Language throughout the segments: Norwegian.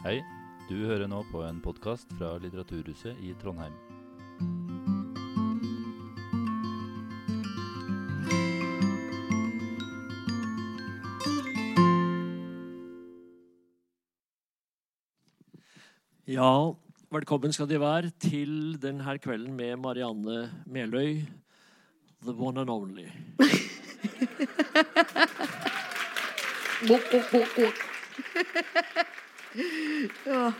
Hei, du hører nå på en podkast fra Litteraturhuset i Trondheim. Ja, velkommen skal de være til denne kvelden med Marianne Meløy, the one and only. Ja.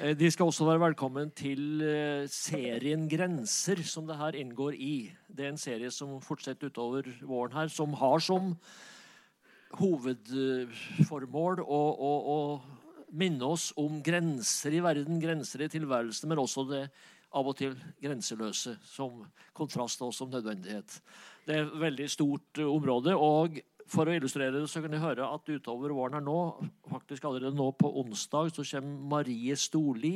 Eh, De skal også være velkommen til eh, serien Grenser, som det her inngår i. Det er en serie som fortsetter utover våren her, som har som hovedformål å, å, å minne oss om grenser i verden, grenser i tilværelsen, men også det av og til grenseløse, som kontrast og som nødvendighet. Det er et veldig stort eh, område. og for å illustrere det, så kan jeg høre at utover våren her nå, faktisk allerede nå på onsdag, så kommer Marie Storli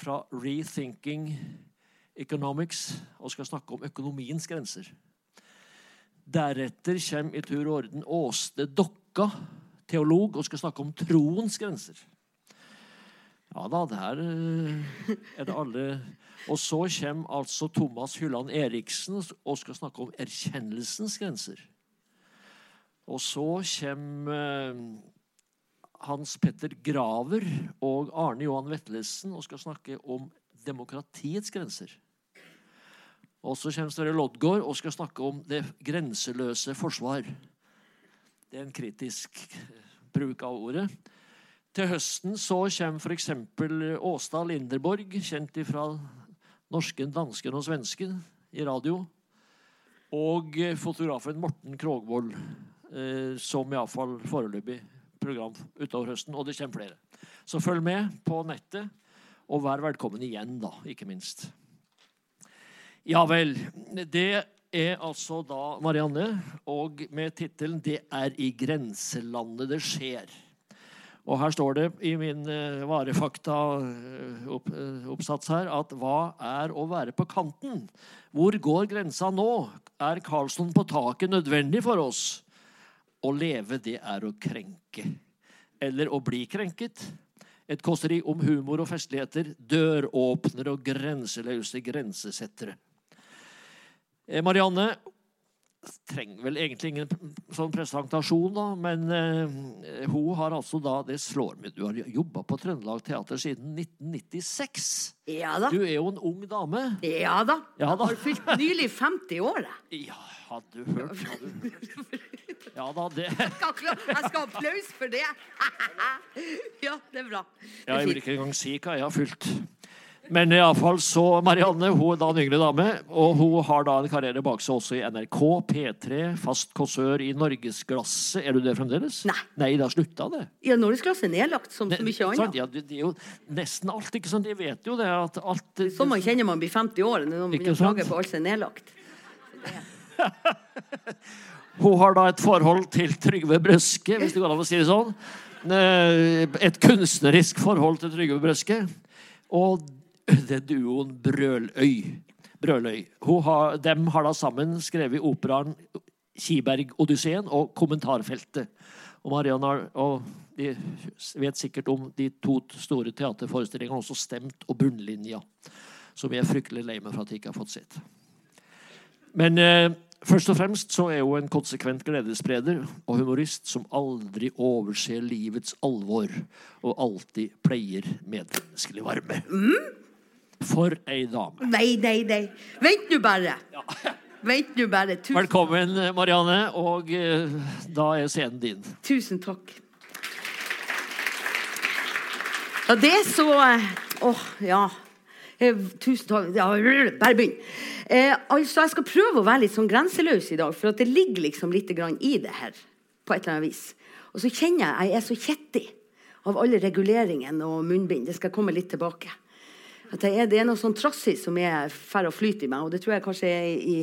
fra Rethinking Economics og skal snakke om økonomiens grenser. Deretter kommer i tur og orden Åste Dokka, teolog, og skal snakke om troens grenser. Ja da, det her eh, er det alle Og så kommer altså Thomas Hylland Eriksen og skal snakke om erkjennelsens grenser. Og så kommer eh, Hans Petter Graver og Arne Johan Vetlesen og skal snakke om demokratiets grenser. Og så kommer Sverre Loddgaard og skal snakke om det grenseløse forsvar. Det er en kritisk eh, bruk av ordet. Til høsten så kommer f.eks. Åsta Linderborg, kjent fra norsken, dansken og svensken i radio. Og fotografen Morten Krogvold, eh, som iallfall foreløpig program utover høsten. Og det kommer flere. Så følg med på nettet, og vær velkommen igjen, da, ikke minst. Ja vel. Det er altså da Marianne, og med tittelen 'Det er i grenselandet det skjer'. Og her står det i min uh, varefakta-oppsats her at hva er å være på kanten? Hvor går grensa nå? Er Karlsson på taket nødvendig for oss? Å leve, det er å krenke. Eller å bli krenket. Et kåseri om humor og festligheter, døråpnere og grenseløse grensesettere. Eh, Marianne trenger vel egentlig ingen sånn presentasjon, da, men eh, hun har altså da Det slår meg du har jobba på Trøndelag Teater siden 1996. Ja da. Du er jo en ung dame. Ja da. Ja da. Har fylt nylig 50 år. jeg. Ja, hadde du hørt? Hadde du hørt? Ja da, det Jeg skal, jeg skal ha applaus for det. Ja, det er bra. Det er jeg vil ikke engang si hva jeg har fulgt. Men iallfall så Marianne hun er da en yngre dame, og hun har da en karriere bak seg også i NRK, P3, fast kåsør i Norgesglasset. Er du det fremdeles? Nei. Nei, det har slutta, det. Ja, Norgesglasset er nedlagt, som så mye annet. Ja, det, det er jo nesten alt, ikke sant? De vet jo det at alt Så man kjenner man blir 50 år når man Ikke begynner å klage på alt som er nedlagt. Hun har da et forhold til Trygve Brøske, hvis det går an å si det sånn. Eh, Et kunstnerisk forhold til Trygve Brøske. Og det duoen Brøløy. Brøløy. Har, dem har da sammen skrevet operaen Kiberg-Odysseen og Kommentarfeltet. Og Marianne og de vet sikkert om de to store teaterforestillingene, også Stemt og Bunnlinja, som jeg er fryktelig lei meg for at jeg ikke har fått sett. Men eh, først og fremst så er hun en konsekvent gledesspreder og humorist som aldri overser livets alvor og alltid pleier medmenneskelig varme. For ei dame. Nei, nei, nei. Vent nå bare. Vent nå bare. Tusen, Velkommen, Marianne, og eh, da er scenen din. tusen takk. Og det er så Åh, Åh, ja. Eh, Tusen takk. Ja, bare begynn. Eh, altså, jeg skal prøve å være litt sånn grenseløs i dag, for at det ligger liksom litt i det her. På et eller annet vis. Og så kjenner jeg jeg er så kjettig av alle reguleringene og munnbind. Det skal jeg komme litt tilbake. At er, det er noe sånn trassig som er færre å flyte i meg, og det tror jeg kanskje er i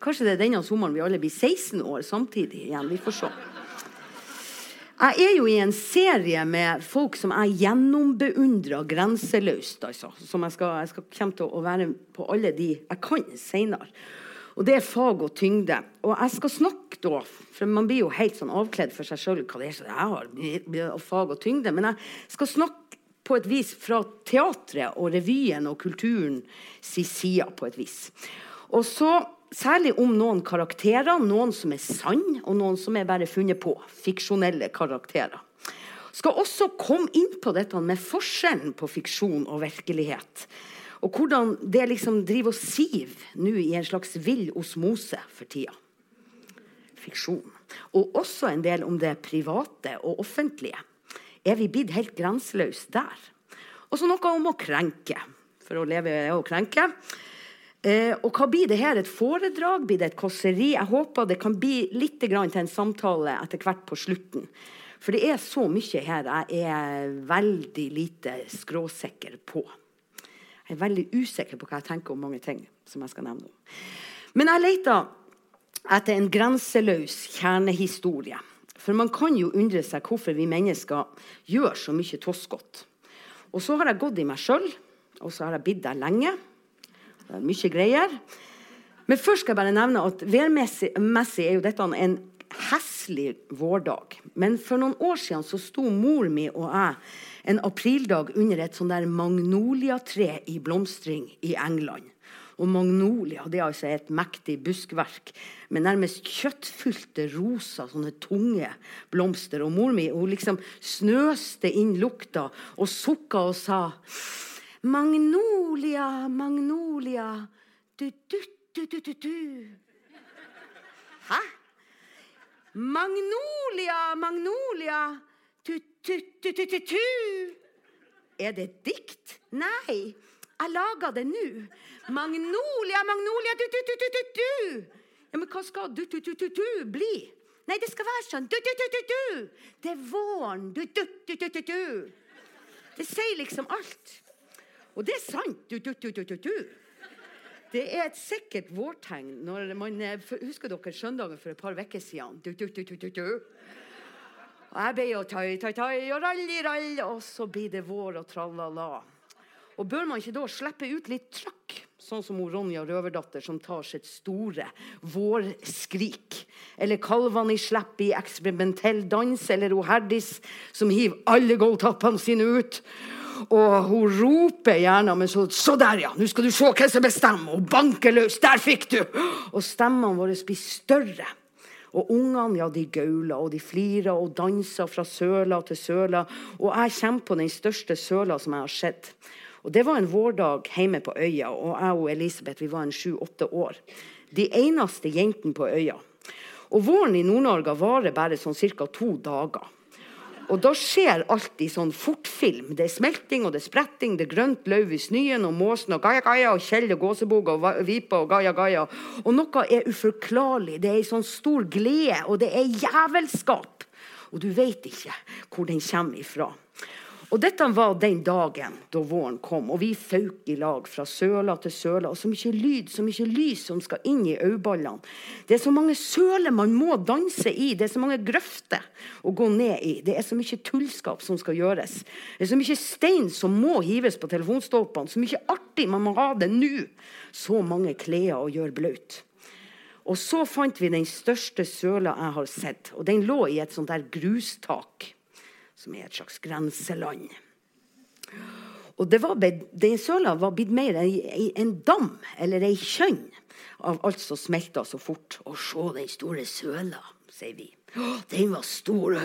Kanskje det er denne sommeren vi alle blir 16 år samtidig igjen. Vi får se. Jeg er jo i en serie med folk som jeg gjennombeundrer grenseløst. Altså. Som jeg skal, jeg skal komme til å være på alle de jeg kan senere. Og det er fag og tyngde. Og jeg skal snakke da, for man blir jo helt sånn avkledd for seg sjøl hva det er som jeg har, fag og tyngde. Men jeg skal snakke på et vis fra teatret og revyen og kulturen si side, på et vis. Og så særlig om noen karakterer, noen som er sann, og noen som er bare funnet på. Fiksjonelle karakterer. Skal også komme inn på dette med forskjellen på fiksjon og virkelighet. Og hvordan det liksom driver og siver nå i en slags vill osmose for tida. Fiksjon. Og også en del om det private og offentlige. Er vi blitt helt grenseløse der? Og så noe om å krenke. For å leve er å krenke. Eh, og hva blir det her? Et foredrag? Blir det et kåseri? Jeg håper det kan bli litt til en samtale etter hvert på slutten. For det er så mye her jeg er veldig lite skråsikker på. Jeg er veldig usikker på hva jeg tenker om mange ting. som jeg skal nevne om. Men jeg leter etter en grenseløs kjernehistorie. For man kan jo undre seg hvorfor vi mennesker gjør så mye toskott. Og så har jeg gått i meg sjøl, og så har jeg bidd der lenge. Det er mye greier. Men først skal jeg bare nevne at værmessig er jo dette en heslig vårdag. Men for noen år siden så sto mor mi og jeg en aprildag under et sånn der magnoliatre i blomstring i England. Og magnolia det er altså et mektig buskverk med nærmest kjøttfylte rosa, sånne tunge blomster. Og mor mi hun liksom snøste inn lukta og sukka og sa Magnolia, magnolia, du-du-du-du-du. Hæ? Magnolia, magnolia, tu-tu-tu-tu-tu. Er det et dikt? Nei, jeg laga det nå. Magnolia, magnolia, du-du-du-du-du. Ja, Men hva skal du-du-du-du bli? Nei, det skal være sånn du-du-du-du-du. Det er våren. Du-du-du-du-du. Det sier liksom alt. Og det er sant. Du-du-du-du-du. Det er et sikkert vårtegn når man Husker dere søndagen for et par uker siden? Du, du, du, du, du, du. Og jeg ble jo tai, tai, tai og ralli, rall, og så blir det vår og tralala. Og bør man ikke da slippe ut litt trøkk, sånn som Ronja Røverdatter, som tar sitt store vårskrik? Eller kalvene i slipp i eksperimentell dans, eller Herdis som hiver alle goldtappene sine ut? Og hun roper gjerne, men så Så der, ja! Nå skal du se hvem som bestemmer! Og banker løs! Der fikk du! Og stemmene våre blir større. Og ungene ja, de gauler og de flirer og danser fra søla til søla. Og jeg kommer på den største søla som jeg har sett. Og Det var en vårdag hjemme på øya, og jeg og Elisabeth vi var en sju-åtte år. De eneste jentene på øya. Og Våren i Nord-Norge varer bare sånn ca. to dager. Og da skjer alt i sånn fortfilm. Det er smelting og det er spretting, det er grønt løv i snøen og måsen og gaia gaia og Kjell og gåsebog og vipa og gaia gaia. Og noe er uforklarlig. Det er ei sånn stor glede, og det er jævelskap. Og du vet ikke hvor den kommer ifra. Og dette var den dagen da våren kom, og vi fauk i lag fra søla til søla. Og så mye lyd, så mye lys som skal inn i øyeballene. Det er så mange søler man må danse i. Det er så mange grøfter å gå ned i. Det er så mye tullskap som skal gjøres. Det er så mye stein som må hives på telefonstolpene. Så mye artig man må ha det nå. Så mange klær å gjøre blaut. Og så fant vi den største søla jeg har sett. Og den lå i et sånt der grustak som er et slags grenseland. Og det var, Den søla var blitt mer en dam, eller ei kjønn, av alt som smelta så fort. Og se den store søla, sier vi. Den var stor.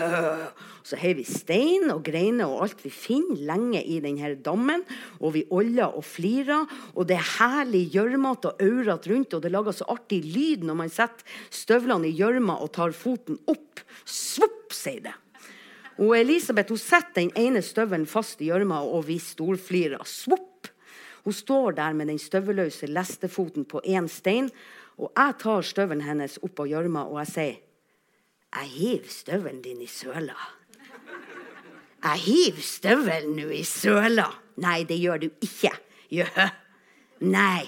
Så har vi stein og greiner og alt vi finner lenge i denne dammen. Og vi oller og flirer, og det er herlig gjørmete og aurete rundt. Og det lager så artig lyd når man setter støvlene i gjørma og tar foten opp. Svopp, sier det. Og Elisabeth hun setter den ene støvelen fast i gjørma, og vi storflirer. Svopp! Hun står der med den støvelløse lestefoten på én stein. Og jeg tar støvelen hennes opp av gjørma, og jeg sier Jeg hiver støvelen din i søla. Jeg hiver støvelen nå i søla. Nei, det gjør du ikke. Jø. Nei.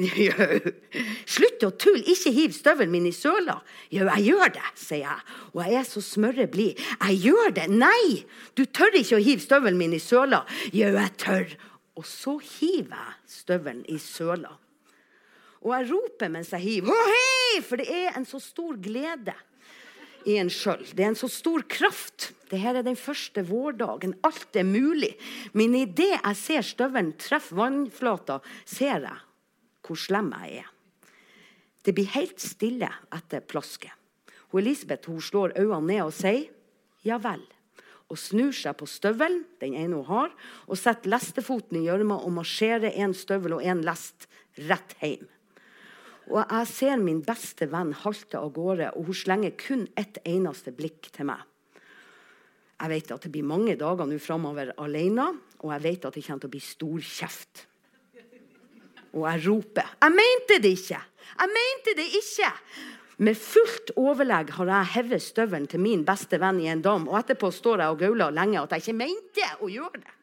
Slutt å tulle! Ikke hiv støvelen min i søla. Jo, jeg gjør det, sier jeg. Og jeg er så smørre blid. Jeg gjør det! Nei! Du tør ikke å hive støvelen min i søla. Jo, jeg tør. Og så hiver jeg støvelen i søla. Og jeg roper mens jeg hiver, «Hoi!» for det er en så stor glede i en sjøl. Det er en så stor kraft. Dette er den første vårdagen. Alt er mulig. Men idet jeg ser støvelen treffe vannflata, ser jeg hvor slem jeg er. Det blir helt stille etter plasket. Hun Elisabeth hun slår øynene ned og sier ja vel. Og snur seg på støvelen, den ene hun har, og setter lestefoten i gjørma og marsjerer en støvel og en lest rett hjem. Og jeg ser min beste venn halte av gårde, og hun slenger kun ett eneste blikk til meg. Jeg vet at det blir mange dager nå framover alene, og jeg vet at det kommer til å bli stor kjeft. Og jeg roper 'Jeg mente det ikke!' Jeg mente det ikke! Med fullt overlegg har jeg hevet støvelen til min beste venn i en dam, og etterpå står jeg og gauler lenge at jeg ikke mente å gjøre det.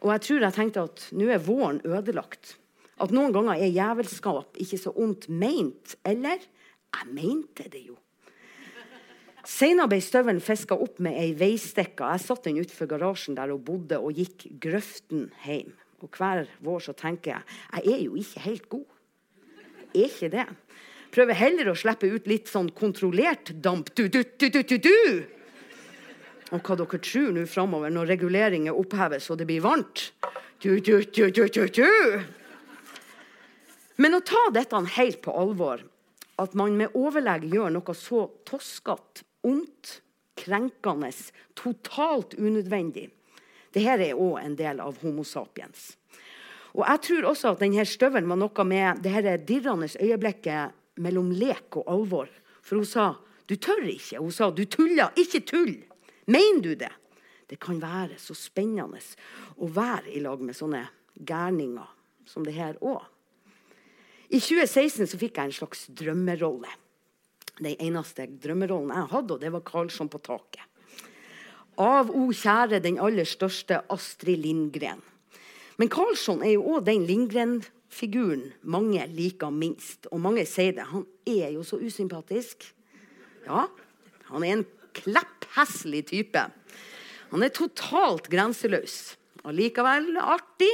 Og jeg tror jeg tenkte at nå er våren ødelagt. At noen ganger er jævelskap ikke så ondt meint. Eller jeg mente det jo. Senere ble støvelen fiska opp med ei veistikke. Jeg satt den utenfor garasjen der hun bodde, og gikk grøften hjem. Og hver vår så tenker jeg jeg er jo ikke helt god. Er ikke det. Prøver heller å slippe ut litt sånn kontrollert damp. Du, du, du, du, du, du. Og hva dere tror nå framover når reguleringer oppheves og det blir varmt? Du, du, du, du, du, du. Men å ta dette helt på alvor, at man med overlegg gjør noe så toskete, ondt, krenkende, totalt unødvendig, det her er òg en del av Homo sapiens. Og jeg tror også at denne støvelen var noe med det her dirrende øyeblikket mellom lek og alvor. For hun sa 'du tør ikke'. Hun sa 'du tuller'. Ikke tull. Mener du det? Det kan være så spennende å være i lag med sånne gærninger som det her òg. I 2016 så fikk jeg en slags drømmerolle. Den eneste drømmerollen jeg hadde, og det var Karlsson på taket. Av o kjære den aller største Astrid Lindgren. Men Karlsson er jo òg den Lindgren-figuren mange liker minst. Og mange sier det. Han er jo så usympatisk. Ja, han er en kleppheslig type. Han er totalt grenseløs. Allikevel artig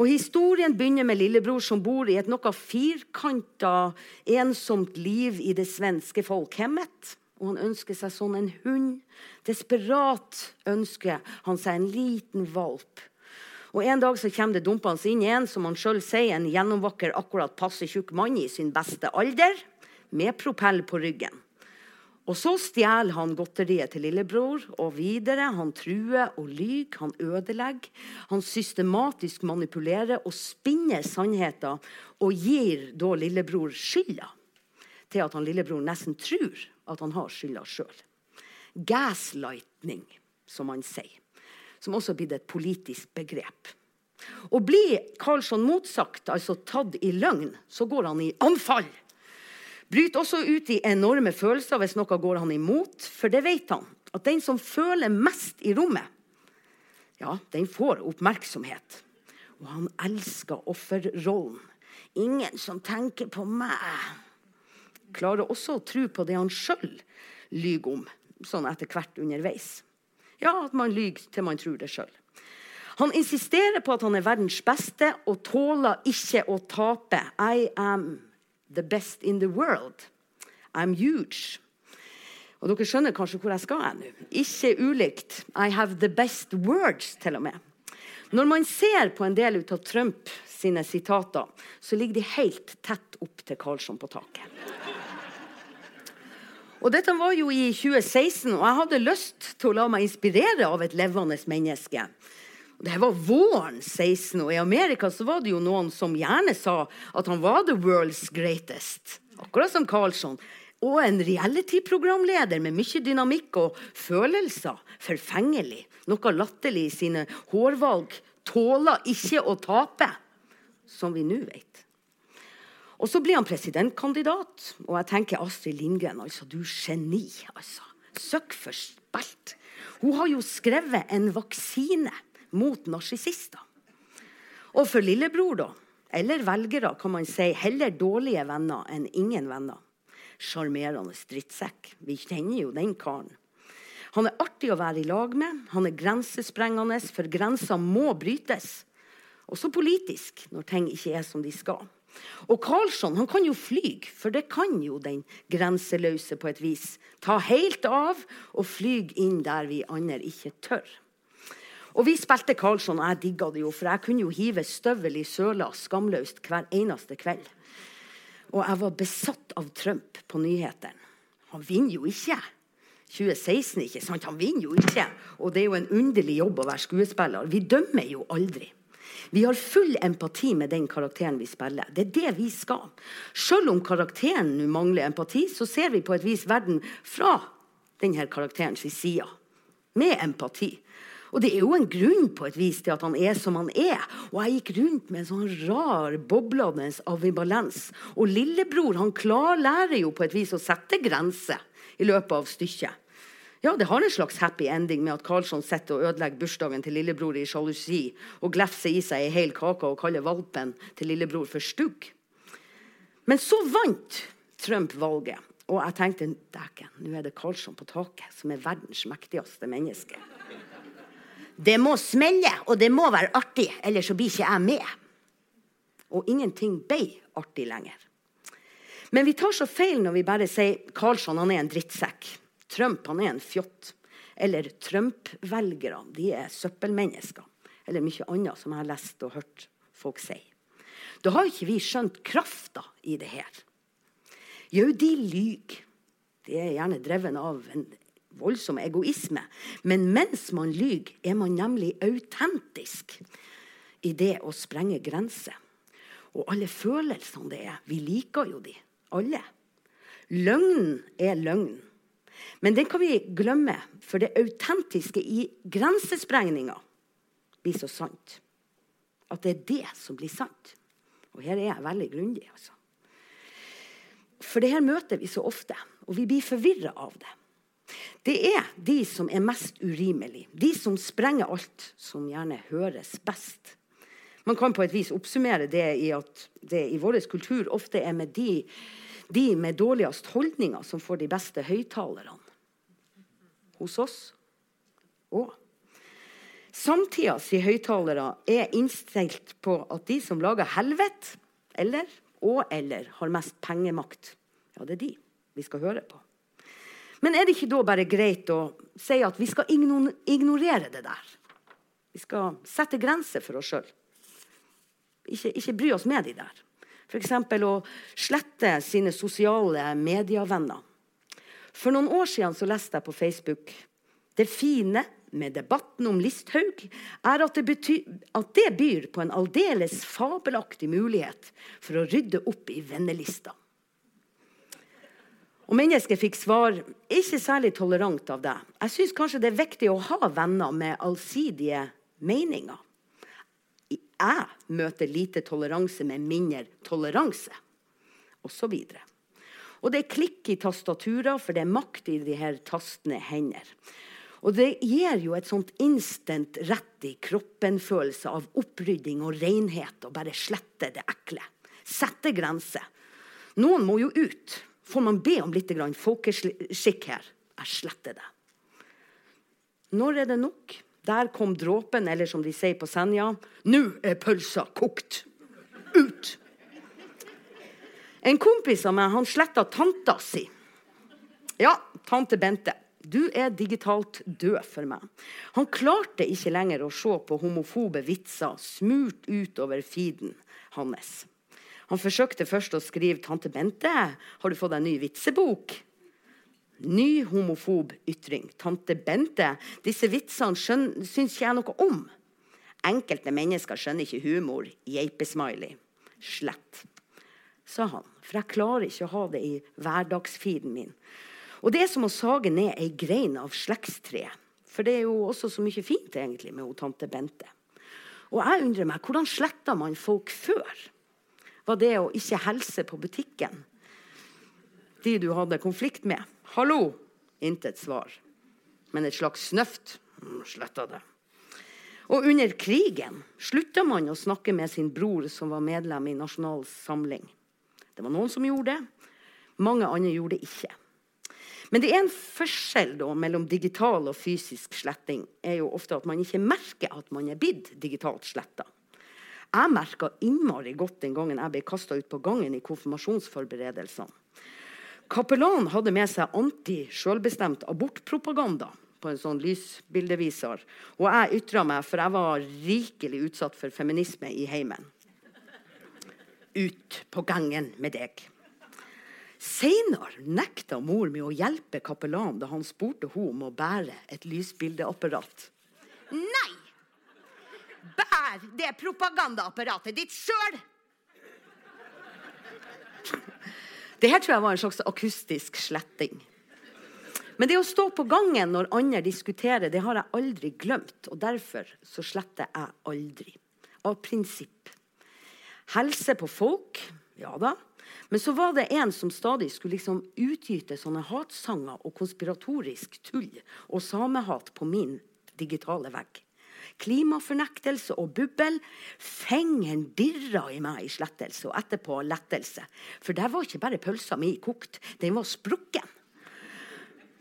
og Historien begynner med lillebror som bor i et noe firkanta, ensomt liv i det svenske folkhemmet. Og han ønsker seg sånn en hund. Desperat ønsker han seg en liten valp. Og En dag så kommer det dumpende inn en som han sjøl sier en gjennomvakker, akkurat passe tjukk mann i sin beste alder, med propell på ryggen. Og så stjeler han godteriet til lillebror, og videre. Han truer og lyver, han ødelegger. Han systematisk manipulerer og spinner sannheter og gir da lillebror skylda. Til at han lillebror nesten tror at han har skylda sjøl. Gaslightning, som han sier. Som også er blitt et politisk begrep. Og blir Karlsson motsagt, altså tatt i løgn, så går han i anfall Bryter også ut i enorme følelser hvis noe går han imot. For det vet han, at den som føler mest i rommet, ja, den får oppmerksomhet. Og han elsker offerrollen. Ingen som tenker på meg. Klarer også å tro på det han sjøl lyver om, sånn etter hvert underveis. Ja, at man lyver til man tror det sjøl. Han insisterer på at han er verdens beste og tåler ikke å tape. I am the best in the world. I'm huge. Og Dere skjønner kanskje hvor jeg skal nå. Ikke ulikt. I have the best words, til og med. Når man ser på en del ut av Trump sine sitater, så ligger de helt tett opp til Karlsson på taket. Og Dette var jo i 2016, og jeg hadde lyst til å la meg inspirere av et levende menneske. Det var våren 16, og i Amerika så var det jo noen som gjerne sa at han var the world's greatest. Akkurat som Karlsson. Og en reality-programleder med mye dynamikk og følelser. Forfengelig. Noe latterlig i sine hårvalg. Tåler ikke å tape, som vi nå vet. Og så blir han presidentkandidat, og jeg tenker Astrid Lindgren, altså, du geni. altså. Søkk for spilt. Hun har jo skrevet en vaksine mot narsissister. Og for lillebror, da, eller velgere, kan man si heller dårlige venner enn ingen venner. Sjarmerende drittsekk. Vi kjenner jo den karen. Han er artig å være i lag med, han er grensesprengende, for grenser må brytes. Også politisk, når ting ikke er som de skal. Og Karlsson han kan jo fly, for det kan jo den grenseløse på et vis. Ta helt av og fly inn der vi andre ikke tør. Og vi spilte Karlsson, og jeg digga det jo, for jeg kunne jo hive støvel i søla skamløst hver eneste kveld. Og jeg var besatt av Trump på nyhetene. Han vinner jo ikke. 2016, ikke sant? Han vinner jo ikke. Og det er jo en underlig jobb å være skuespiller. Vi dømmer jo aldri. Vi har full empati med den karakteren vi spiller. Det er det vi skal. Selv om karakteren nå mangler empati, så ser vi på et vis verden fra denne karakterens side. Med empati. Og det er jo en grunn på et vis til at han er som han er. Og jeg gikk rundt med en sånn rar, boblende ambivalens. Og lillebror han klarlærer jo på et vis å sette grenser i løpet av stykket. Ja, det har en slags happy ending med at Karlsson sitter og ødelegger bursdagen til lillebror i sjalusi og glefser i seg ei hel kake og kaller valpen til lillebror for stugg. Men så vant Trump valget, og jeg tenkte dæken, nå er det Karlsson på taket som er verdens mektigste menneske. Det må smelle, og det må være artig, ellers så blir ikke jeg med. Og ingenting ble artig lenger. Men vi tar så feil når vi bare sier Karlsson han er en drittsekk. Trump han er en fjott. Eller Trump-velgere de er søppelmennesker. Eller mye annet som jeg har lest og hørt folk si. Da har ikke vi skjønt krafta i det her. Jo, de lyver. De er gjerne dreven av en voldsom egoisme. Men mens man lyver, er man nemlig autentisk i det å sprenge grenser. Og alle følelsene det er. Vi liker jo de, alle. Løgnen er løgn. Men den kan vi glemme, for det autentiske i grensesprengninga blir så sant. At det er det som blir sant. Og her er jeg veldig grundig, altså. For det her møter vi så ofte, og vi blir forvirra av det. Det er de som er mest urimelige, de som sprenger alt, som gjerne høres best. Man kan på et vis oppsummere det i at det i vår kultur ofte er med de, de med dårligst holdninger som får de beste høyttalerne. Hos oss òg. Samtidas høyttalere er innstilt på at de som lager helvete, eller og eller har mest pengemakt, ja, det er de vi skal høre på. Men er det ikke da bare greit å si at vi skal ignorere det der? Vi skal sette grenser for oss sjøl. Ikke, ikke, bry oss med de der. F.eks. å slette sine sosiale medievenner. For noen år siden så leste jeg på Facebook det fine med debatten om Listhaug er at det, betyr, at det byr på en aldeles fabelaktig mulighet for å rydde opp i vennelista. Og mennesket fikk svar ikke særlig tolerant av det. Jeg syns kanskje det er viktig å ha venner med allsidige meninger. Jeg møter lite toleranse med mindre toleranse, Og så videre. Og det er klikk i tastaturer, for det er makt i de her tastende hender. Og det gir jo et sånt instant rett i kroppen-følelse av opprydding og renhet og bare slette det ekle. Sette grenser. Noen må jo ut får man be om litt folkeskikk her. Jeg sletter det. Når er det nok? Der kom dråpen, eller som de sier på Senja, nå er pølsa kokt. Ut! En kompis av meg han sletta tanta si. Ja, tante Bente. Du er digitalt død for meg. Han klarte ikke lenger å se på homofobe vitser smurt utover feeden hans. Han forsøkte først å skrive 'Tante Bente, har du fått en ny vitsebok?' Ny homofob ytring. 'Tante Bente, disse vitsene syns ikke jeg noe om.' Enkelte mennesker skjønner ikke humor. Geipesmiley. Slett, sa han. For jeg klarer ikke å ha det i hverdagsfeeden min. Og det er som å sage ned ei grein av slektstreet. For det er jo også så mye fint egentlig med tante Bente. Og jeg undrer meg, hvordan sletta man folk før? var det å ikke helse på butikken. De du hadde konflikt med. 'Hallo!' Intet svar. Men et slags snøft. Mm, sletta det. Og under krigen slutta man å snakke med sin bror som var medlem i Nasjonal Samling. Det var noen som gjorde det. Mange andre gjorde det ikke. Men det er en forskjell da, mellom digital og fysisk sletting. er jo ofte at man ikke merker at man er blitt digitalt sletta. Jeg merka innmari godt den gangen jeg ble kasta ut på gangen i konfirmasjonsforberedelsene. Kapellanen hadde med seg anti-sjølbestemt abortpropaganda på en sånn lysbildeviser. Og jeg ytra meg, for jeg var rikelig utsatt for feminisme i heimen. Ut på gangen med deg. Seinere nekta mor mi å hjelpe kapellan da han spurte henne om å bære et lysbildeapparat. Nei! Bær det propagandaapparatet ditt sjøl! Det her tror jeg var en slags akustisk sletting. Men det å stå på gangen når andre diskuterer, det har jeg aldri glemt. Og derfor så sletter jeg aldri. Av prinsipp. Helse på folk, ja da. Men så var det en som stadig skulle liksom utgyte sånne hatsanger og konspiratorisk tull og samehat på min digitale vegg. Klimafornektelse og bubbel. Fengeren dirra i meg i slettelse og etterpå lettelse. For der var ikke bare pølsa mi kokt, den var sprukken.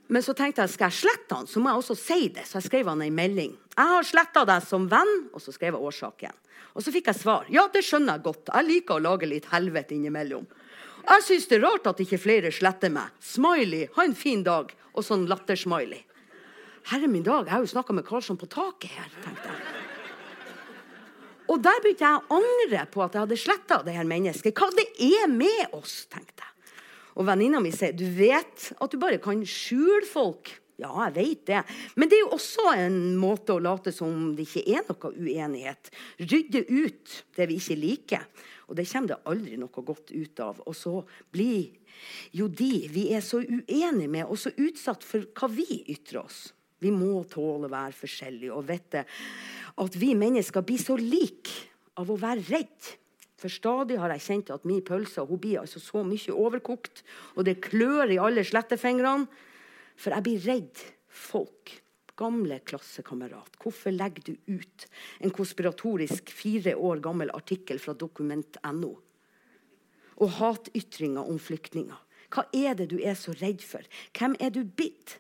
Men så tenkte jeg skal jeg slette han, så må jeg også si det. Så jeg skrev han en melding. Jeg har sletta deg som venn, og så skrev jeg årsaken. Og så fikk jeg svar. Ja, det skjønner jeg godt. Jeg liker å lage litt helvete innimellom. Jeg syns det er rart at ikke flere sletter meg. Smiley, ha en fin dag. Og sånn lattersmiley. Herre min dag, jeg har jo snakka med Karlsson på taket her, tenkte jeg. Og der begynte jeg å angre på at jeg hadde sletta det her mennesket. Hva det er med oss, tenkte jeg. Og venninna mi sier du vet at du bare kan skjule folk. Ja, jeg vet det. Men det er jo også en måte å late som det ikke er noe uenighet. Rydde ut det vi ikke liker. Og det kommer det aldri noe godt ut av. Og så blir jo de vi er så uenige med, og så utsatt for hva vi ytrer oss. Vi må tåle å være forskjellige og vite at vi mennesker blir så like av å være redd. For stadig har jeg kjent at min pølse hun blir altså så mye overkokt, og det klør i alle slettefingrene. For jeg blir redd folk. Gamle klassekamerat, hvorfor legger du ut en konspiratorisk fire år gammel artikkel fra dokument.no? Og hatytringer om flyktninger. Hva er det du er så redd for? Hvem er du blitt?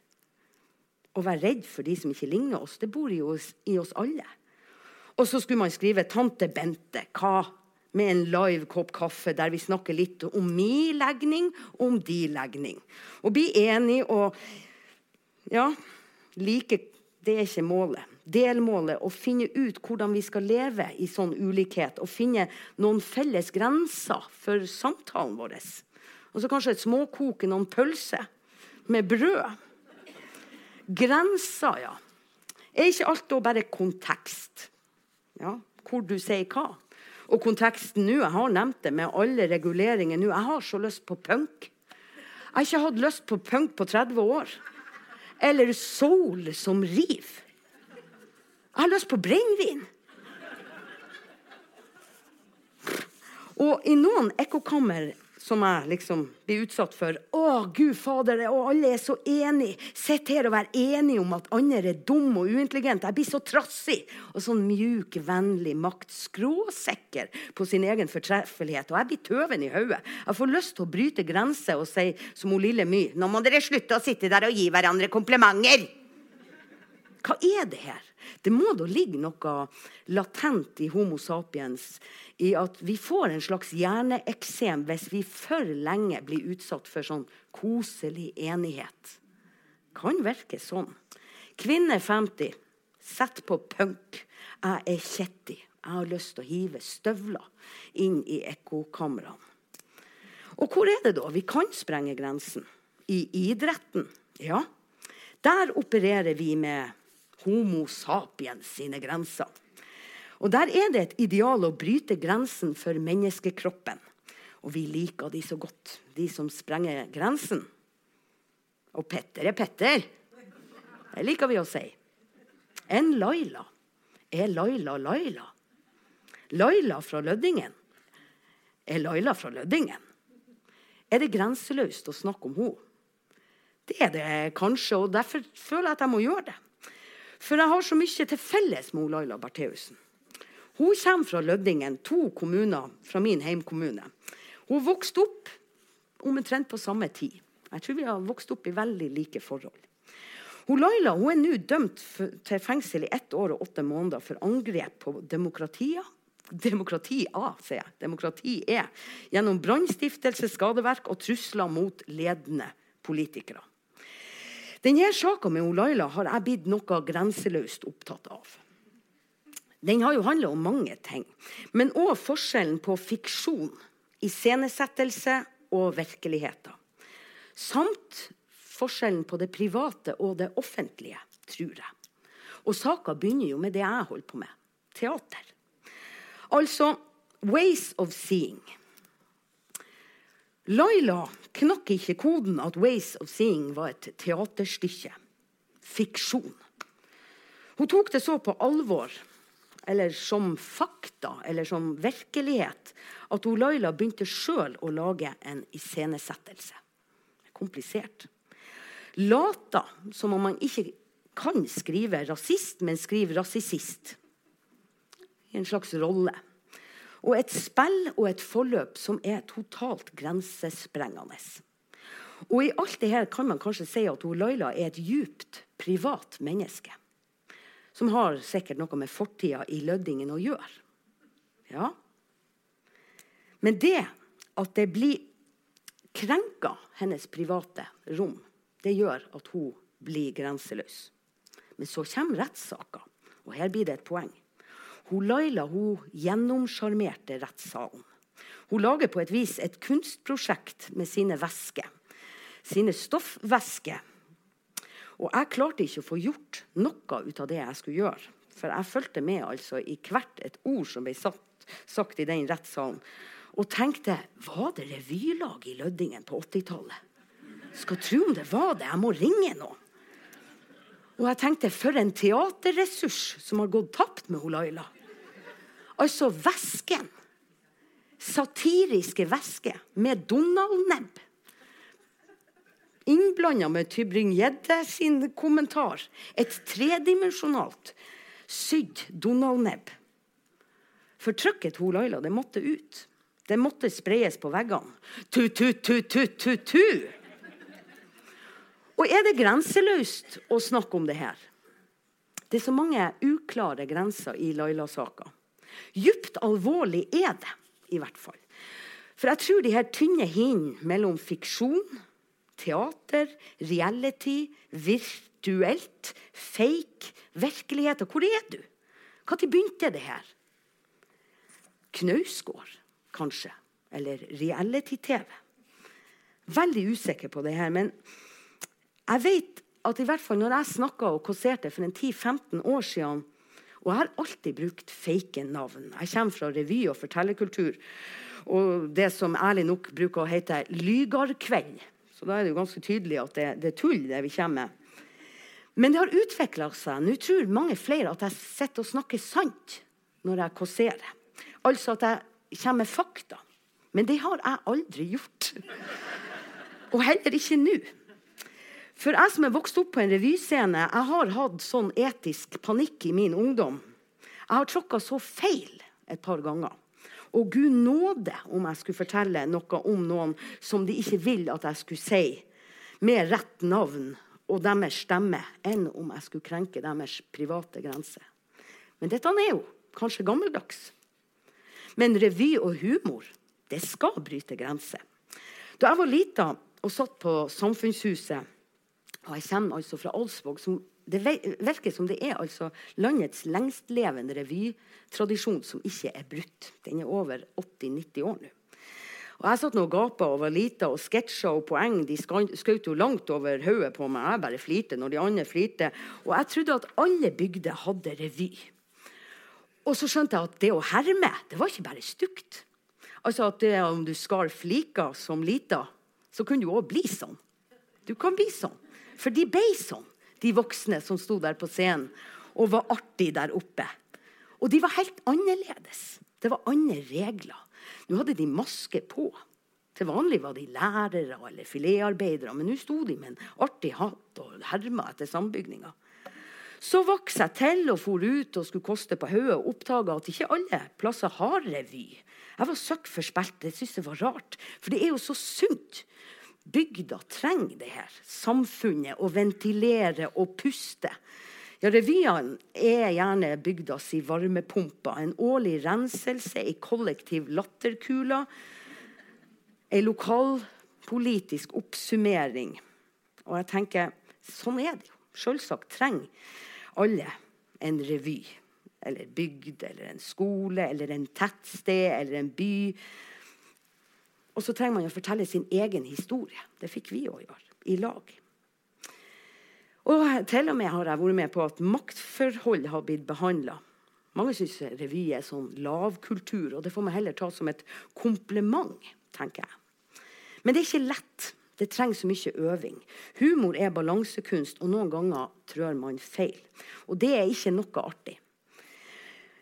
Å være redd for de som ikke ligner oss, det bor jo i oss alle. Og så skulle man skrive 'Tante Bente'. Hva med en live kopp kaffe der vi snakker litt om min legning og om din legning. Og bli enige og Ja, like Det er ikke målet. Delmålet å finne ut hvordan vi skal leve i sånn ulikhet. Og finne noen felles grenser for samtalen vår. Og så kanskje et småkoke noen pølser med brød. Grenser, ja. Er ikke alt da bare kontekst? Ja, hvor du sier hva? Og konteksten nå, jeg har nevnt det med alle reguleringer nå. Jeg har så lyst på punk. Jeg har ikke hatt lyst på punk på 30 år. Eller soul som riv. Jeg har lyst på brennevin. Og i noen ekkokammer som jeg liksom blir utsatt for. Å, Gud fader, og alle er så enige. Sitt her og vær enige om at andre er dum og uintelligent. Jeg blir så trassig og sånn mjuk, vennlig makt. Skråsikker på sin egen fortreffelighet. Og jeg blir tøven i hodet. Jeg får lyst til å bryte grenser og si som hun Lille My Nå må dere slutte å sitte der og gi hverandre komplimenter. Hva er det her? Det må da ligge noe latent i Homo sapiens i at vi får en slags hjerneeksem hvis vi for lenge blir utsatt for sånn koselig enighet. Kan virke sånn. Kvinne 50. Sett på punk. Jeg er kjetti. Jeg har lyst til å hive støvler inn i ekkokamrene. Og hvor er det da vi kan sprenge grensen? I idretten. Ja, der opererer vi med Homo sapiens sine grenser. Og Der er det et ideal å bryte grensen for menneskekroppen. Og vi liker de så godt, de som sprenger grensen. Og Petter er Petter. Det liker vi å si. En Laila er Laila Laila. Laila fra Lødingen er Laila fra Lødingen. Er det grenseløst å snakke om henne? Det er det kanskje, og derfor føler jeg at jeg må gjøre det. For jeg har så mye til felles med Laila Bertheussen. Hun kommer fra Lødingen, to kommuner fra min heimkommune. Hun vokste opp omtrent på samme tid. Jeg tror vi har vokst opp i veldig like forhold. Hun Laila hun er nå dømt til fengsel i ett år og åtte måneder for angrep på demokratiet, demokrati A, sier jeg. Demokrati E. Gjennom brannstiftelse, skadeverk og trusler mot ledende politikere. Denne saka med Laila har jeg blitt noe grenseløst opptatt av. Den har jo handla om mange ting, men òg forskjellen på fiksjon, iscenesettelse og virkeligheter. Samt forskjellen på det private og det offentlige, tror jeg. Og saka begynner jo med det jeg holder på med teater. Altså Ways of Seeing. Laila knakk ikke koden at Ways of Seeing var et teaterstykke. Fiksjon. Hun tok det så på alvor, eller som fakta, eller som virkelighet, at hun Laila begynte sjøl å lage en iscenesettelse. Komplisert. Lata som om man ikke kan skrive rasist, men skriver rasisist. I en slags rolle. Og et spill og et forløp som er totalt grensesprengende. Og i alt det her kan man kanskje si at Laila er et djupt privat menneske. Som har sikkert noe med fortida i Lødingen å gjøre. Ja. Men det at det blir krenka hennes private rom, det gjør at hun blir grenseløs. Men så kommer rettssaka, og her blir det et poeng. Hun Laila hun gjennomsjarmerte rettssalen. Hun lager på et vis et kunstprosjekt med sine væsker. Sine stoffvæsker. Og jeg klarte ikke å få gjort noe ut av det jeg skulle gjøre. For jeg fulgte med altså, i hvert et ord som ble satt, sagt i den rettssalen. Og tenkte Var det revylag i Lødingen på 80-tallet? Skal tro om det var det. Jeg må ringe noen. Og jeg tenkte for en teaterressurs som har gått tapt med Laila. Altså væsken. Satiriske væske med Donald-nebb. Innblanda med Tybring-Gjedde sin kommentar. Et tredimensjonalt sydd Donald-nebb. For trykket hun Laila, det måtte ut. Det måtte spreies på veggene. Tu-tu-tu-tu-tu-tu! Og er det grenseløst å snakke om det her? Det er så mange uklare grenser i Laila-saka. Djupt alvorlig er det, i hvert fall. For jeg tror de her tynne hindene mellom fiksjon, teater, reality, virtuelt, fake, virkelighet Hvor er du? Når begynte det her? Knausgård, kanskje? Eller reality-TV? Veldig usikker på det her. Men jeg vet at i hvert fall når jeg snakka og kåserte for en 10-15 år siden og jeg har alltid brukt fake navn. Jeg kommer fra revy og fortellerkultur. Og det som ærlig nok bruker å hete Lygarkveld. Så da er det jo ganske tydelig at det, det er tull, det vi kommer med. Men det har utvikla seg. Nå tror mange flere at jeg sitter og snakker sant når jeg kåserer. Altså at jeg kommer med fakta. Men det har jeg aldri gjort. Og heller ikke nå. For jeg som er vokst opp på en revyscene, jeg har hatt sånn etisk panikk i min ungdom. Jeg har tråkka så feil et par ganger. Og Gud nåde om jeg skulle fortelle noe om noen som de ikke vil at jeg skulle si, med rett navn og deres stemme, enn om jeg skulle krenke deres private grenser. Men dette er jo kanskje gammeldags. Men revy og humor, det skal bryte grenser. Da jeg var lita og satt på Samfunnshuset jeg kommer altså fra Alsvåg. Som, det virker som det er altså landets lengstlevende revytradisjon som ikke er brutt. Den er over 80-90 år nå. Og Jeg satt nå og gapa og var lita, og sketsjer og poeng de skjøt jo langt over hodet på meg. Jeg bare flirte når de andre flirte. Og jeg trodde at alle bygder hadde revy. Og så skjønte jeg at det å herme, det var ikke bare stygt. Altså at det, Om du skar fliker som lita, så kunne du òg bli sånn. Du kan bli sånn. For de ble sånn, de voksne som sto der på scenen og var artig der oppe. Og de var helt annerledes. Det var andre regler. Nå hadde de maske på. Til vanlig var de lærere eller filetarbeidere, men nå sto de med en artig hatt og herma etter sambygninga. Så vokste jeg til og for ut og skulle koste på hodet og oppdaga at ikke alle plasser har revy. Jeg var søkk for spelt, Jeg syntes det var rart. For det er jo så sunt. Bygda trenger det her. Samfunnet. Å ventilere og puste. Ja, Revyene er gjerne bygdas varmepumper. En årlig renselse, ei kollektiv latterkule. Ei lokalpolitisk oppsummering. Og jeg tenker, sånn er det jo. Selvsagt trenger alle en revy. Eller bygd, eller en skole, eller en tettsted, eller en by. Og så trenger man å fortelle sin egen historie. Det fikk vi òg gjøre, i lag. Og til og med har jeg vært med på at maktforhold har blitt behandla. Mange syns revy er sånn lavkultur, og det får man heller ta som et kompliment. tenker jeg. Men det er ikke lett. Det trengs så mye øving. Humor er balansekunst, og noen ganger trør man feil. Og det er ikke noe artig.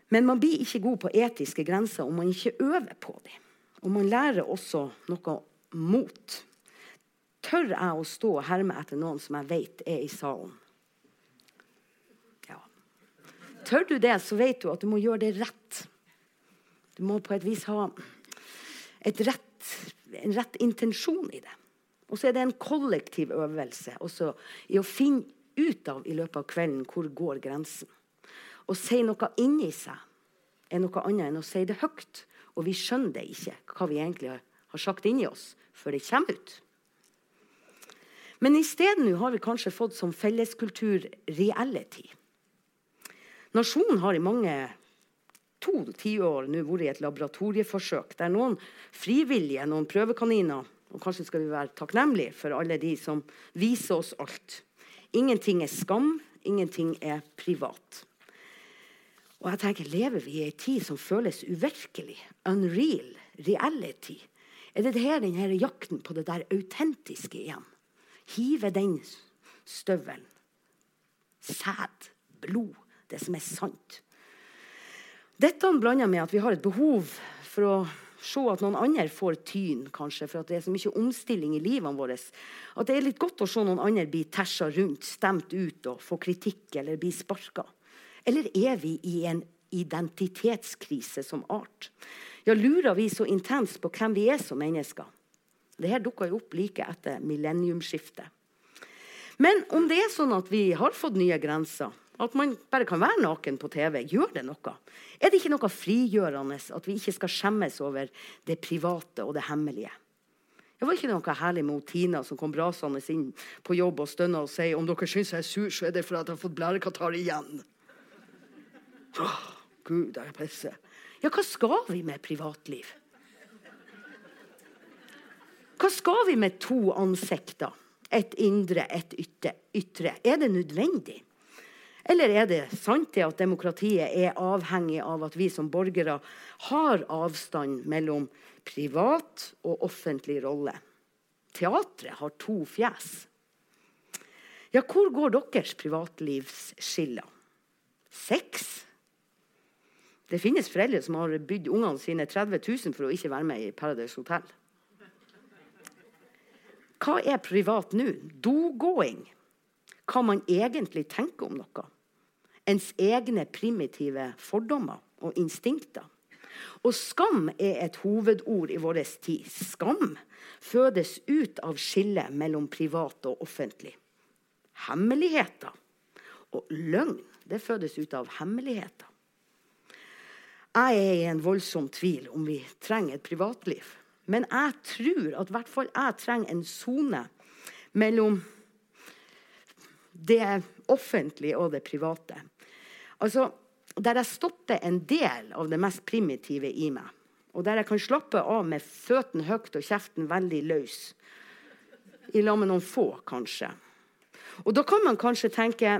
Men man blir ikke god på etiske grenser om man ikke øver på dem. Og man lærer også noe mot. Tør jeg å stå og herme etter noen som jeg vet er i salen? Ja. Tør du det, så vet du at du må gjøre det rett. Du må på et vis ha rett, en rett intensjon i det. Og så er det en kollektiv øvelse også i å finne ut av i løpet av kvelden hvor går grensen. Å si noe inni seg er noe annet enn å si det høyt. Og vi skjønner det ikke, hva vi egentlig har sagt inni oss, før det kommer ut. Men isteden har vi kanskje fått som felleskultur reality. Nasjonen har i mange to tiår nå vært i et laboratorieforsøk der noen frivillige, noen prøvekaniner Og kanskje skal vi være takknemlige for alle de som viser oss alt. Ingenting er skam, ingenting er privat. Og jeg tenker, Lever vi i ei tid som føles uvirkelig? Unreal? Reality? Er det her denne jakten på det der autentiske igjen? hive den støvelen. Sæd, blod, det som er sant. Dette blander med at vi har et behov for å se at noen andre får tyn, kanskje, for at det er så mye omstilling i livene våre. At det er litt godt å se noen andre bli tæsja rundt, stemt ut og få kritikk eller bli sparka. Eller er vi i en identitetskrise som art? Ja, lurer vi så intenst på hvem vi er som mennesker? Dette dukka jo opp like etter millenniumsskiftet. Men om det er sånn at vi har fått nye grenser, at man bare kan være naken på TV, gjør det noe? Er det ikke noe frigjørende at vi ikke skal skjemmes over det private og det hemmelige? Det var ikke noe herlig med Tina som kom brasende inn på jobb og stønna og sier om dere syns jeg er sur, så er det fordi jeg har fått blærekatarr igjen. Åh, Gud, jeg pisser. Ja, hva skal vi med privatliv? Hva skal vi med to ansikter? Et indre, et ytre. Er det nødvendig? Eller er det sant det at demokratiet er avhengig av at vi som borgere har avstand mellom privat og offentlig rolle? Teatret har to fjes. Ja, hvor går deres privatlivsskiller? Sex? Det finnes foreldre som har bydd ungene sine 30 000 for å ikke være med i Paradise Hotel. Hva er privat nå? Dogåing. Hva man egentlig tenker om noe. Ens egne primitive fordommer og instinkter. Og skam er et hovedord i vår tid. Skam fødes ut av skillet mellom privat og offentlig. Hemmeligheter og løgn det fødes ut av hemmeligheter. Jeg er i en voldsom tvil om vi trenger et privatliv. Men jeg tror at hvert fall jeg trenger en sone mellom det offentlige og det private. Altså, Der jeg stopper en del av det mest primitive i meg. Og der jeg kan slappe av med føttene høyt og kjeften veldig løs. I lag med noen få, kanskje. Og da kan man kanskje tenke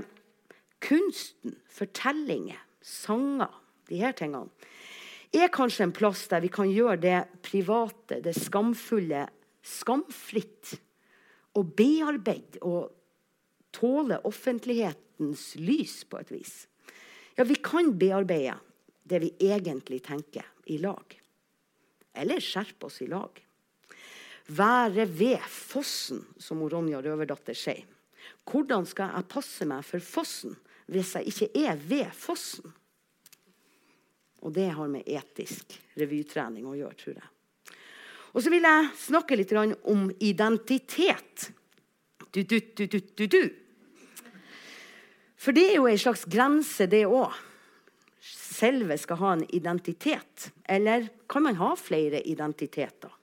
kunsten, fortellinger, sanger, de her tingene er kanskje en plass der vi kan gjøre det private, det skamfulle, skamfritt. Og bearbeide og tåle offentlighetens lys på et vis. Ja, vi kan bearbeide det vi egentlig tenker, i lag. Eller skjerpe oss i lag. Være ved fossen, som Ronja Røverdatter sier. Hvordan skal jeg passe meg for fossen hvis jeg ikke er ved fossen? Og det har med etisk revytrening å gjøre, tror jeg. Og så vil jeg snakke litt om identitet. Du, du, du, du, du, du. For det er jo en slags grense, det òg. Selve skal ha en identitet. Eller kan man ha flere identiteter?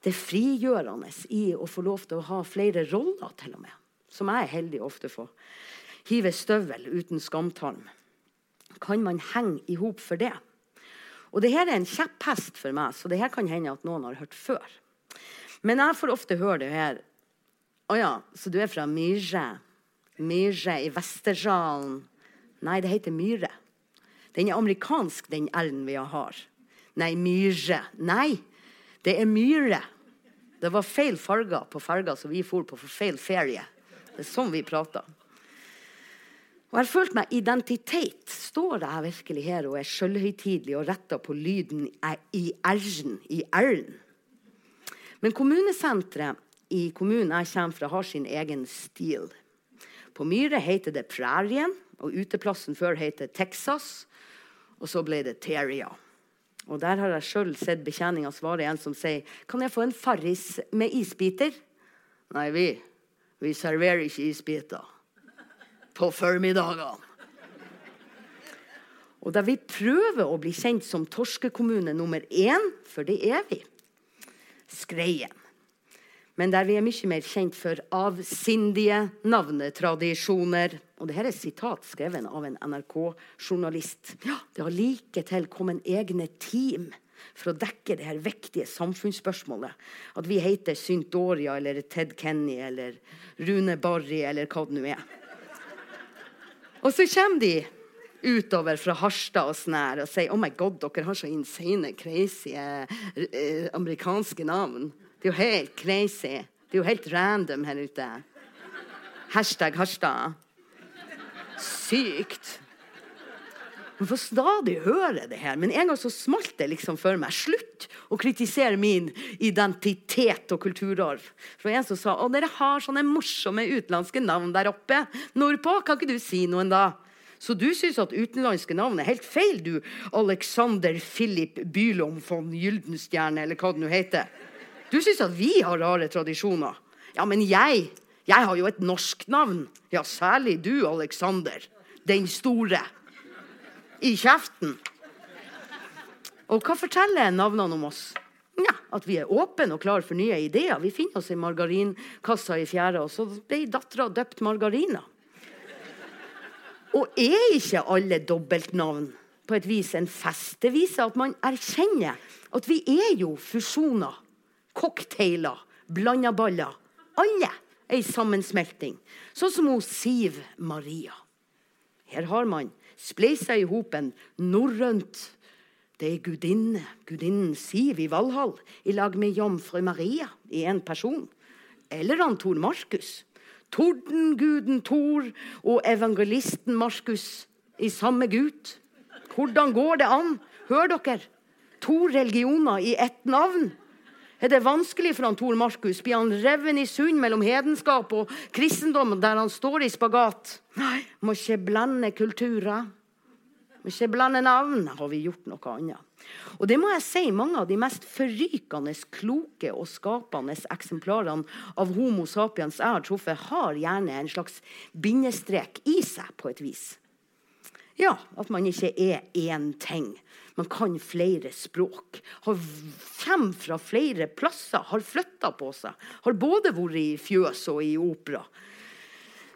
Det er frigjørende i å få lov til å ha flere roller, til og med. Som jeg er heldig ofte får. Hive støvel uten skamtarm. Kan man henge i hop for det? Og det her er en kjepphest for meg, så det her kan hende at noen har hørt før. Men jeg får ofte høre det her. Å ja, så du er fra Myre? Myre i Vestersalen? Nei, det heter Myre. Den er amerikansk, den L-en vi har. Nei, Myre. Nei, det er Myre. Det var feil farger på ferga, som vi for på for feil ferie. Det er sånn vi prater. Og jeg har følt meg identitet. Står jeg virkelig her og er sjølhøytidelig og retta på lyden i r-en, i r-en? Men kommunesenteret i kommunen jeg kommer fra, har sin egen stil. På Myre heter det Prærien, og uteplassen før heter Texas. Og så ble det Teria. Og Der har jeg sjøl sett betjeninga svare en som sier Kan jeg få en Farris med isbiter? Nei, vi, vi serverer ikke isbiter på formidagene. Og da vi prøver å bli kjent som torskekommune nummer én, for det er vi, Skreien. Men der vi er mye mer kjent for avsindige navnetradisjoner. Og dette er sitat skrevet av en NRK-journalist. Ja, det har like til kommet egne team for å dekke det her viktige samfunnsspørsmålet. At vi heter Syntoria eller Ted Kenny eller Rune Barry eller hva det nå er. Og så kommer de utover fra Harstad og sånn og sier oh my god, dere har så insane, crazy eh, amerikanske navn. Det er jo helt crazy. Det er jo helt random her ute. Hashtag Harstad. Sykt. Man får stadig høre det her, men en gang så smalt det liksom for meg. Slutt å kritisere min identitet og kulturarv. For en som sa å dere har sånne morsomme utenlandske navn der oppe nordpå. Kan ikke du si noen, da? Så du syns at utenlandske navn er helt feil, du Alexander Philip Bylom von Gyldenstjerne, eller hva det nå heter. Du syns at vi har rare tradisjoner. Ja, men jeg, jeg har jo et norsk navn. Ja, særlig du, Alexander. Den store i kjeften. Og hva forteller navnene om oss? Ja, at vi er åpne og klare for nye ideer. Vi finner oss i margarinkassa i fjæra, og så ble dattera døpt Margarina. Og er ikke alle dobbeltnavn på et vis en fest? Det viser at man erkjenner at vi er jo fusjoner, cocktailer, blanda baller. Alle ei sammensmelting. Sånn som hos Siv Maria. Her har man spleisa i hop en norrønt Det er gudinne, gudinnen Siv i Valhall, i lag med jomfru Maria i en person. Eller han Tor Markus. Tordenguden Tor og evangelisten Markus i samme gud. Hvordan går det an? Hør dere. To religioner i ett navn. Er det vanskelig for han Tor Markus? Blir han reven i sund mellom hedenskap og kristendom, der han står i spagat? Nei, må ikke blande kulturer. Må ikke blande navn. Har vi gjort noe annet? Og det må jeg si, mange av de mest forrykende, kloke og skapende eksemplarene av Homo sapiens jeg har truffet, har gjerne en slags bindestrek i seg, på et vis. Ja, at man ikke er én ting. Man kan flere språk. Har Kommer fra flere plasser. Har flytta på seg. Har både vært i fjøs og i opera.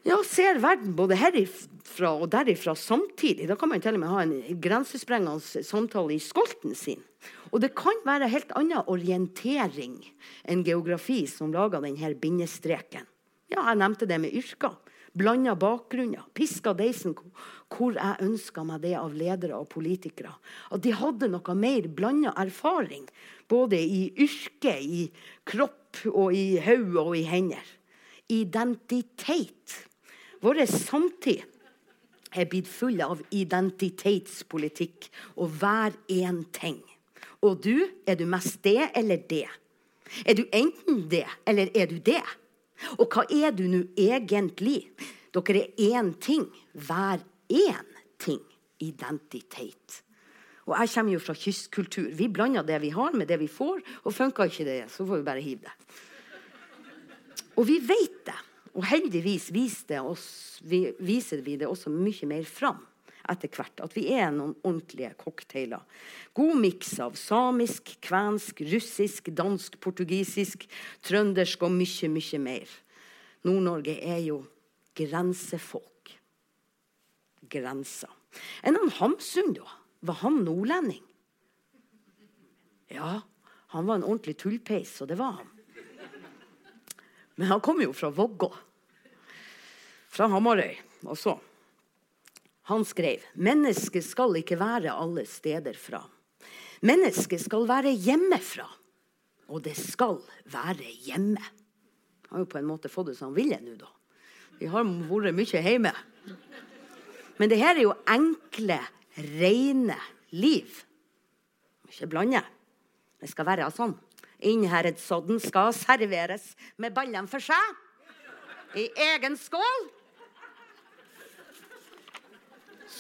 Ja, ser verden både herifra og derifra samtidig. Da kan man til og med ha en grensesprengende samtale i skolten sin. Og det kan være helt annen orientering enn geografi som lager denne bindestreken. Ja, jeg nevnte det med yrker. Blanda bakgrunner. Piska deisen hvor jeg ønska meg det av ledere og politikere. At de hadde noe mer blanda erfaring. Både i yrke, i kropp og i hode og i hender. Identitet. Vår samtid er blitt full av identitetspolitikk og hver én ting. Og du, er du mest det eller det? Er du enten det eller er du det? Og hva er du nå egentlig? Dere er én ting. Hver én ting. Identitet. Og jeg kommer jo fra kystkultur. Vi blander det vi har, med det vi får. Og funker ikke det, så får vi bare hive det. Og vi vet det, Og heldigvis oss, vi, viser vi det også mye mer fram etter hvert. At vi er noen ordentlige cocktailer. God miks av samisk, kvensk, russisk, dansk, portugisisk, trøndersk og mye, mye mer. Nord-Norge er jo grensefolk. Grensa. Enn han Hamsun, da? Var han nordlending? Ja, han var en ordentlig tullpeis, og det var han. Men han kom jo fra Vågå. Fra Hamarøy også. Han skrev mennesket skal ikke være alle steder fra. Mennesket skal være hjemmefra. Og det skal være hjemme. Han har jo på en måte fått det som han ville nå, da. Vi har vært mye hjemme. Men det her er jo enkle, rene liv. Ikke blande. Det skal være sånn. Innherredsodden skal serveres med ballene for seg i egen skål.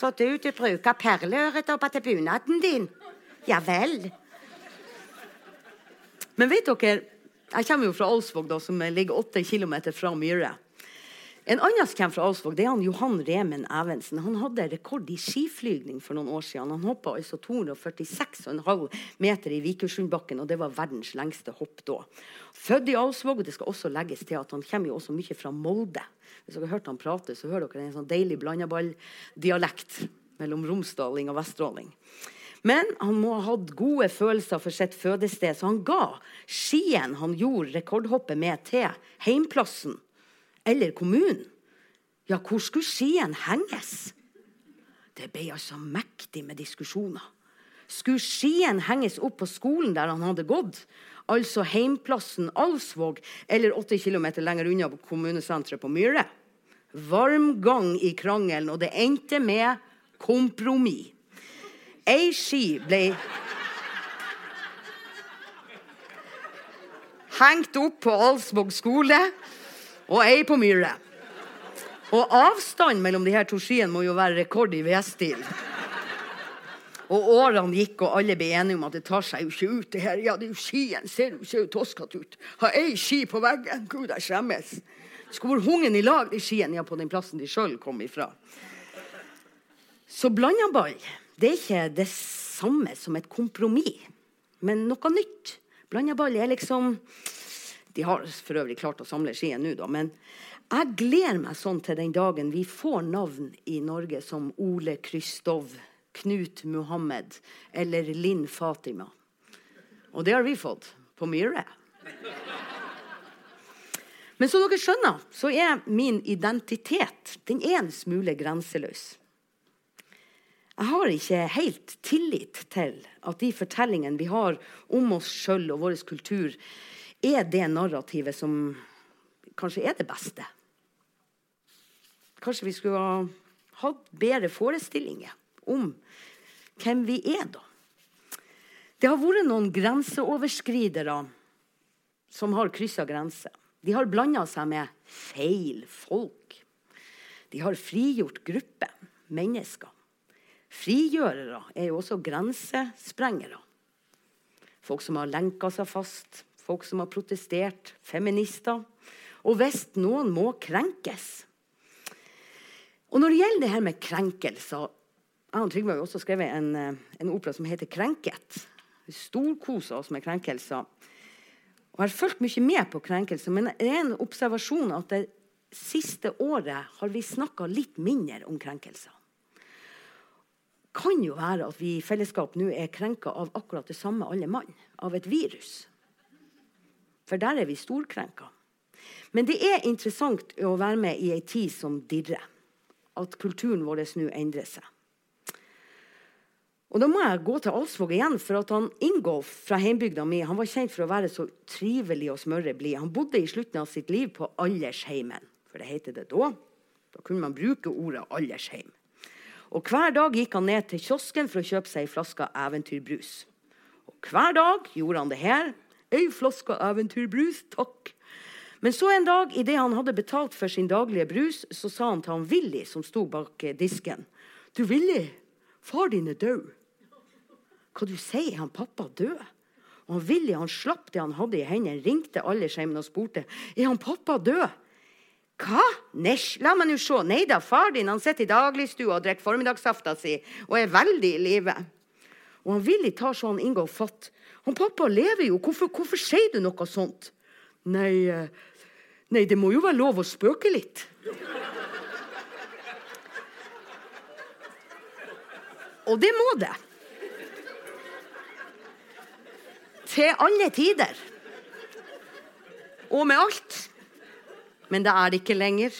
Så du, du bruker perleøredobber til bunaden din? Ja vel. Men vet dere, jeg kommer jo fra Alsvåg, som ligger åtte kilometer fra Myhre. En annen som kommer fra Alsvåg, det er han Johan Remen Evensen. Han hadde rekord i skiflygning for noen år siden. Han hoppa altså 246,5 meter i Vikersundbakken, og det var verdens lengste hopp da. Født i Alsvåg, og det skal også legges til at han kommer jo også mye fra Molde. Hvis dere har hørt han prate, så hører dere en sånn deilig blandaball-dialekt mellom romsdaling og vestråling. Men han må ha hatt gode følelser for sitt fødested, så han ga skien han gjorde rekordhoppet med, til heimplassen eller kommunen. Ja, hvor skulle skien henges? Det ble altså mektig med diskusjoner. Skulle skien henges opp på skolen der han hadde gått, altså heimplassen Alsvåg, eller 80 km lenger unna kommunesenteret på Myre? Varm gang i krangelen, og det endte med kompromiss. Ei ski ble hengt opp på Alsvåg skole og ei på Myhre. Og avstanden mellom de her to skiene må jo være rekord i V-stil. Og årene gikk, og alle ble enige om at det tar seg jo ikke ut. det her. Ja, det er jo skien ser jo ikke toskete ut. Har ei ski på veggen. Gud, jeg skjemmes. Skulle vært hungen i lag, de skiene, ja, på den plassen de sjøl kom ifra. Så blanda ball det er ikke det samme som et kompromiss, men noe nytt. Blanda ball er liksom de har for øvrig klart å samle skien nå, da. Men jeg gleder meg sånn til den dagen vi får navn i Norge som Ole Krystov, Knut Muhammed eller Linn Fatima. Og det har vi fått på Myhre. Men som dere skjønner, så er min identitet den er en smule grenseløs. Jeg har ikke helt tillit til at de fortellingene vi har om oss sjøl og vår kultur, er det narrativet som kanskje er det beste. Kanskje vi skulle ha hatt bedre forestillinger om hvem vi er, da. Det har vært noen grenseoverskridere som har kryssa grenser. De har blanda seg med feil folk. De har frigjort grupper, mennesker. Frigjørere er jo også grensesprengere. Folk som har lenka seg fast, folk som har protestert, feminister. Og hvis noen må krenkes Og når det gjelder det her med krenkelser Jeg og Trygve har også skrevet en, eh, en, opera som heter 'Krenket'. Vi storkoser oss med krenkelser. Og jeg har fulgt mye med på krenkelser, men det er en observasjon at det siste året har vi snakka litt mindre om krenkelser. Det kan jo være at vi i fellesskap nå er krenka av akkurat det samme alle mann. Av et virus. For der er vi storkrenka. Men det er interessant å være med i ei tid som dirrer. At kulturen vår nå endrer seg. Og Da må jeg gå til Alsvåg igjen. for at han Ingolf fra heimbygda mi han var kjent for å være så trivelig og smørreblid. Han bodde i slutten av sitt liv på aldersheimen, for det heter det da. Da kunne man bruke ordet aldersheim. Og Hver dag gikk han ned til kiosken for å kjøpe seg ei flaske eventyrbrus. Og Hver dag gjorde han det her Ei flaske eventyrbrus, takk. Men så en dag, idet han hadde betalt for sin daglige brus, så sa han til han Willy, som sto bak eh, disken. Du, Willy, far din er død. Hva du sier? Han pappa død? Og han Willy han slapp det han hadde i hendene, ringte alle skjemmene og spurte er han pappa død. Hva? Nesj, la meg nå se. Nei da, far din han sitter i dagligstua og drikker formiddagssafta si og er veldig i live. Og han Willy tar så han inngår fatt. Han pappa lever jo, hvorfor, hvorfor sier du noe sånt? Nei, eh, nei, det må jo være lov å spøke litt. Og det må det. Til alle tider. Og med alt. Men det er det ikke lenger.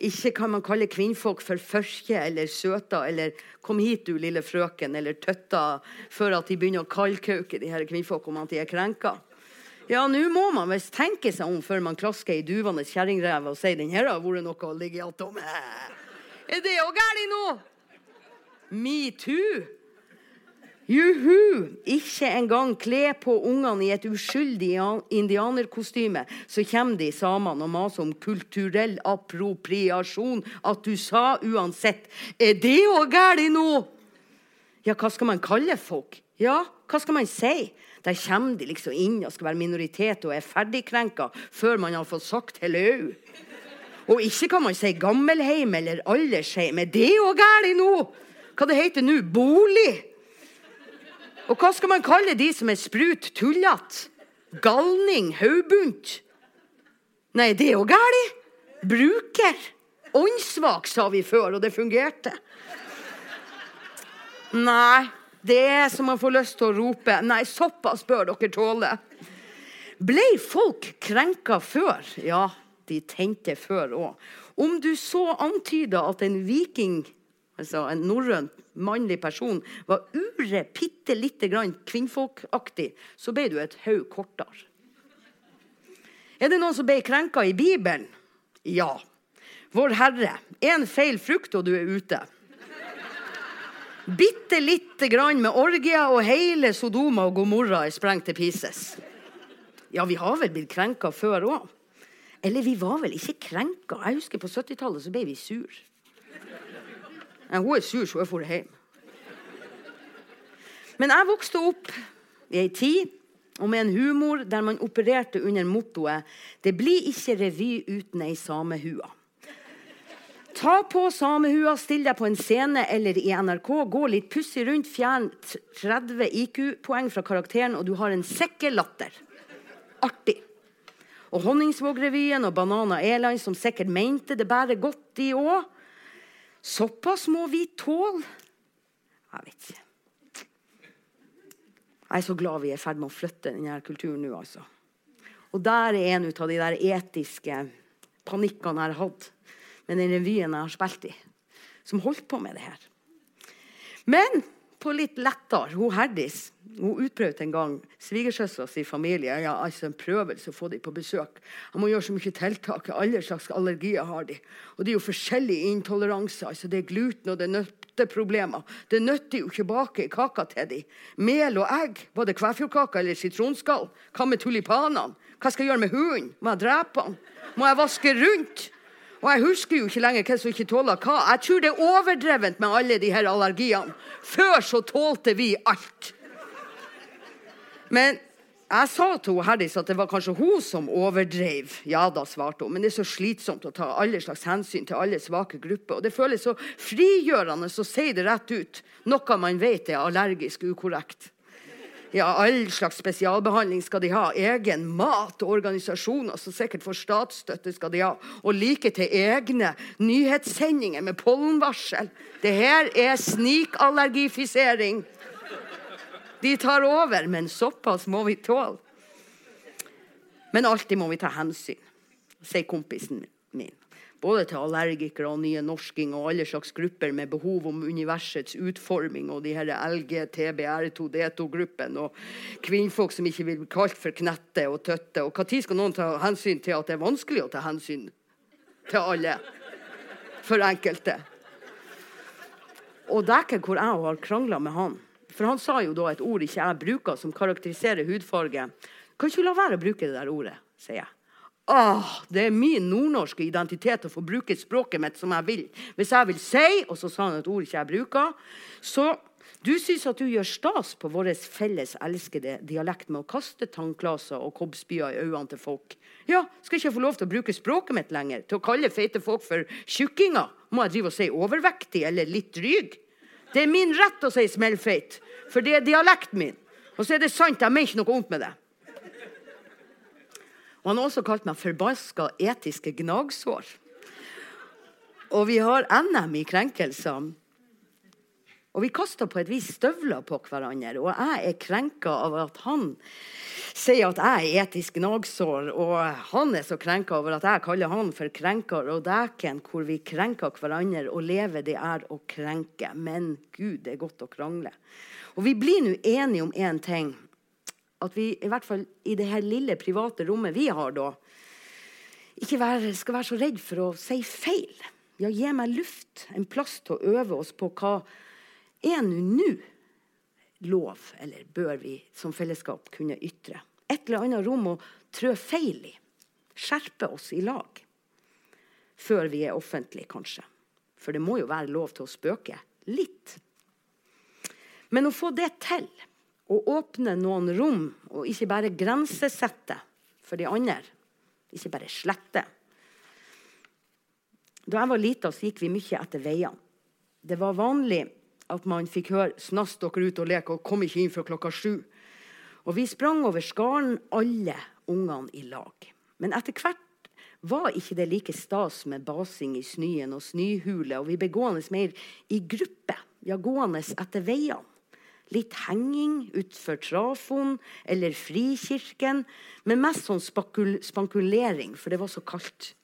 Ikke kan man kalle kvinnfolk for førske eller søta eller 'kom hit, du lille frøken' eller 'tøtta' før at de begynner å kaldkauke de her kvinnfolk om at de er krenka. Ja, nå må man visst tenke seg om før man klasker i duvende kjerringrev og sier 'den her har vært noe å ligge i attom'. Er det òg galt nå? Metoo? Juhu! Ikke engang kle på ungene i et uskyldig indianerkostyme, så kommer de samene og maser om kulturell appropriasjon. At du sa uansett Er det òg galt nå? Ja, hva skal man kalle folk? Ja, hva skal man si? Der kommer de liksom inn og skal være minoritet og er ferdigkrenka før man har fått sagt hello. Og ikke kan man si gammelheim eller aldersheim. Er det òg galt nå? Hva det heter nå? Bolig? Og hva skal man kalle de som er sprut tullete? Galning? Hodebunt? Nei, det er jo galt. Bruker. Åndssvak, sa vi før, og det fungerte. Nei, det er som man får lyst til å rope. Nei, såpass bør dere tåle. Ble folk krenka før? Ja, de tenkte før òg. Om du så antyda at en viking altså en norrøn mannlig person, var ure bitte lite grann kvinnfolkaktig, så ble du et haug kortere. Er det noen som ble krenka i Bibelen? Ja. Vår Herre. Én feil frukt, og du er ute. Bitte lite grann med orgier, og hele Sodoma og Gomorra er sprengt til pieces. Ja, vi har vel blitt krenka før òg. Eller vi var vel ikke krenka. Jeg husker På 70-tallet så ble vi sur. Hun er sur, så jeg drar hjem. Men jeg vokste opp i ei tid og med en humor der man opererte under mottoet 'Det blir ikke revy uten ei samehue'. Ta på samehua, still deg på en scene eller i NRK, gå litt pussig rundt, fjern 30 IQ-poeng fra karakteren, og du har en sikker latter. Artig. Og Honningsvågrevyen og Banana Airlines, som sikkert mente det bærer godt, de òg. Såpass må vi tåle. Jeg vet ikke. Jeg er så glad vi er i ferd med å flytte denne kulturen nå, altså. Og der er en av de der etiske panikkene jeg har hatt med den revyen jeg har spilt i, som holdt på med det her. Men på litt lettere. Hun Herdis hun utprøvde en gang svigersøstera si familie. Ja, altså en prøvelse å få dem på besøk. Han må gjøre så mye tiltak. Alle slags allergier har de. Og det er jo forskjellige intoleranser. Altså, det er gluten og det er nøtteproblemer. Det nytter jo ikke bake i kaka til dem. Mel og egg. Var det kvæfjordkake eller sitronskall? Hva med tulipanene? Hva skal jeg gjøre med hunden? Må jeg drepe han? Må jeg vaske rundt? Og jeg husker jo ikke lenger hvem som ikke tåler hva. Jeg tror det er overdrevent med alle de her allergiene. Før så tålte vi alt. Men jeg sa til Herdis at det var kanskje hun som overdrev. Ja da, svarte hun. Men det er så slitsomt å ta alle slags hensyn til alle svake grupper. Og det føles så frigjørende å si det rett ut. Noe man vet er allergisk ukorrekt. Ja, all slags spesialbehandling skal de ha. Egen mat og organisasjoner som sikkert får statsstøtte, skal de ha. Og like til egne nyhetssendinger med pollenvarsel. Det her er snikallergifisering. De tar over, men såpass må vi tåle. Men alltid må vi ta hensyn, sier kompisen min. Både til allergikere og nye norskinger og alle slags grupper med behov om universets utforming og de her LGTBR2D2-gruppen og kvinnfolk som ikke vil bli kalt for knette og tøtte. Og Når skal noen ta hensyn til at det er vanskelig å ta hensyn til alle? For enkelte. Og dæken hvor jeg har krangla med han. For han sa jo da et ord ikke jeg bruker, som karakteriserer hudfarge. Kan ikke la være å bruke det der ordet, sier jeg. Åh, det er min nordnorske identitet å få bruke språket mitt som jeg vil. Hvis jeg vil si, og så sa han et ord ikke jeg bruker, så Du syns at du gjør stas på vår felles elskede dialekt med å kaste tannglaser og kobbspyer i øynene til folk. Ja, skal ikke jeg få lov til å bruke språket mitt lenger? Til å kalle feite folk for tjukkinger? Må jeg drive og si overvektig eller litt dryg? Det er min rett å si smellfeit, for det er dialekten min. Og så er det sant, jeg mener ikke noe vondt med det. Og han har også kalt meg forbaska etiske gnagsår. Og vi har NM i krenkelser. Og vi kaster på et vis støvler på hverandre, og jeg er krenka av at han sier at jeg er etisk gnagsår, og han er så krenka over at jeg kaller han for krenker. Og dæken hvor vi krenker hverandre, og lever det er å krenke. Men Gud, det er godt å krangle. Og vi blir nå enige om én en ting at vi i hvert fall i det her lille private rommet vi har da, ikke være, skal være så redd for å si feil. Ja, gi meg luft, en plass til å øve oss på hva er nå nå lov, eller bør vi som fellesskap kunne ytre. Et eller annet rom å trø feil i. Skjerpe oss i lag. Før vi er offentlige, kanskje. For det må jo være lov til å spøke litt. Men å få det til å åpne noen rom og ikke bare grensesette for de andre. Ikke bare slette. Da jeg var lita, gikk vi mye etter veiene. Det var vanlig at man fikk høre 'snass dere ut og lek', og 'kom ikke inn før klokka sju'. Og vi sprang over skallen, alle ungene i lag. Men etter hvert var ikke det like stas med basing i snøen og snøhule, og vi ble gående mer i gruppe, ja, gående etter veiene. Litt henging utfor trafoen eller Frikirken, men mest sånn spakul spankulering, for det var så kaldt.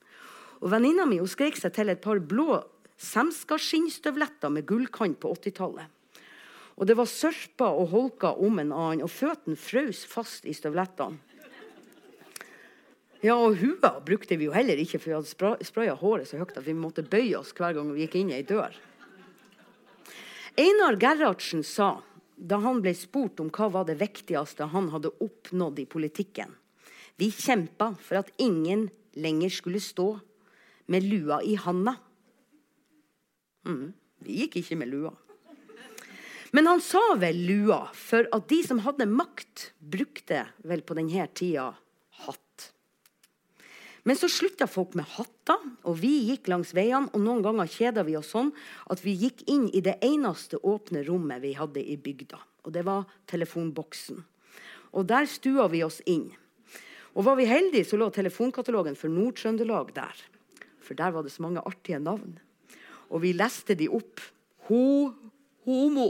Og Venninna mi skrek seg til et par blå semskaskinnstøvletter med gullkant på 80-tallet. Og det var sørpa og holka om en annen, og føttene frøs fast i støvlettene. Ja, og hua brukte vi jo heller ikke, for vi hadde spraya håret så høyt at vi måtte bøye oss hver gang vi gikk inn i ei dør. Einar Gerhardsen sa da han ble spurt om hva var det viktigste han hadde oppnådd i politikken. Vi kjempa for at ingen lenger skulle stå med lua i handa. Mm, vi gikk ikke med lua. Men han sa vel lua, for at de som hadde makt, brukte vel på denne tida. Men så slutta folk med hatter, og vi gikk langs veiene. Og noen ganger kjeda vi oss sånn at vi gikk inn i det eneste åpne rommet vi hadde i bygda. Og det var telefonboksen. Og der stua vi oss inn. Og var vi heldige, så lå telefonkatalogen for Nord-Trøndelag der. For der var det så mange artige navn. Og vi leste de opp. Ho, homo.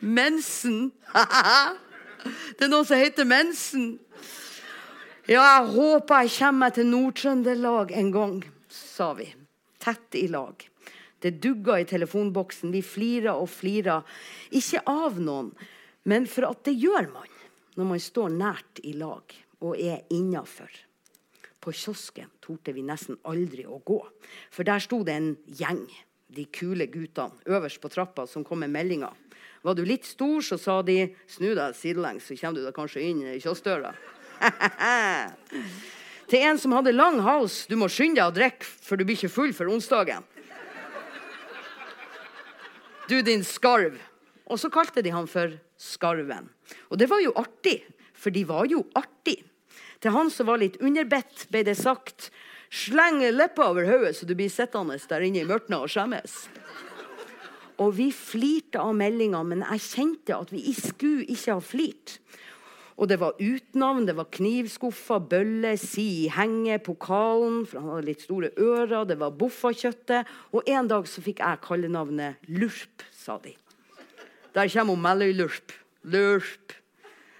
Mensen. det er noe som heter mensen. Ja, jeg håper jeg kommer til Nord-Trøndelag en gang, sa vi. Tett i lag. Det dugga i telefonboksen. Vi flira og flira. Ikke av noen, men for at det gjør man når man står nært i lag og er innafor. På kiosken torde vi nesten aldri å gå, for der sto det en gjeng. De kule guttene øverst på trappa som kom med meldinger. Var du litt stor, så sa de 'snu deg sidelengs, så kommer du deg kanskje inn i kioskdøra'. Til en som hadde lang hals 'du må skynde deg å drikke, for du blir ikke full for onsdagen'. Du, din skarv. Og så kalte de han for Skarven. Og det var jo artig, for de var jo artig. Til han som var litt underbitt, ble det sagt Sleng leppa over hodet, så du blir sittende der inne i mørket og skjemmes. Og vi flirte av meldinga, men jeg kjente at vi skulle ikke ha flirt. Og det var utnavn, det var knivskuffa, bølle, si, henge, pokalen, for han hadde litt store ører, det var boffakjøttet. Og en dag så fikk jeg kallenavnet Lurp, sa de. Der kommer Melløy-Lurp. Lurp.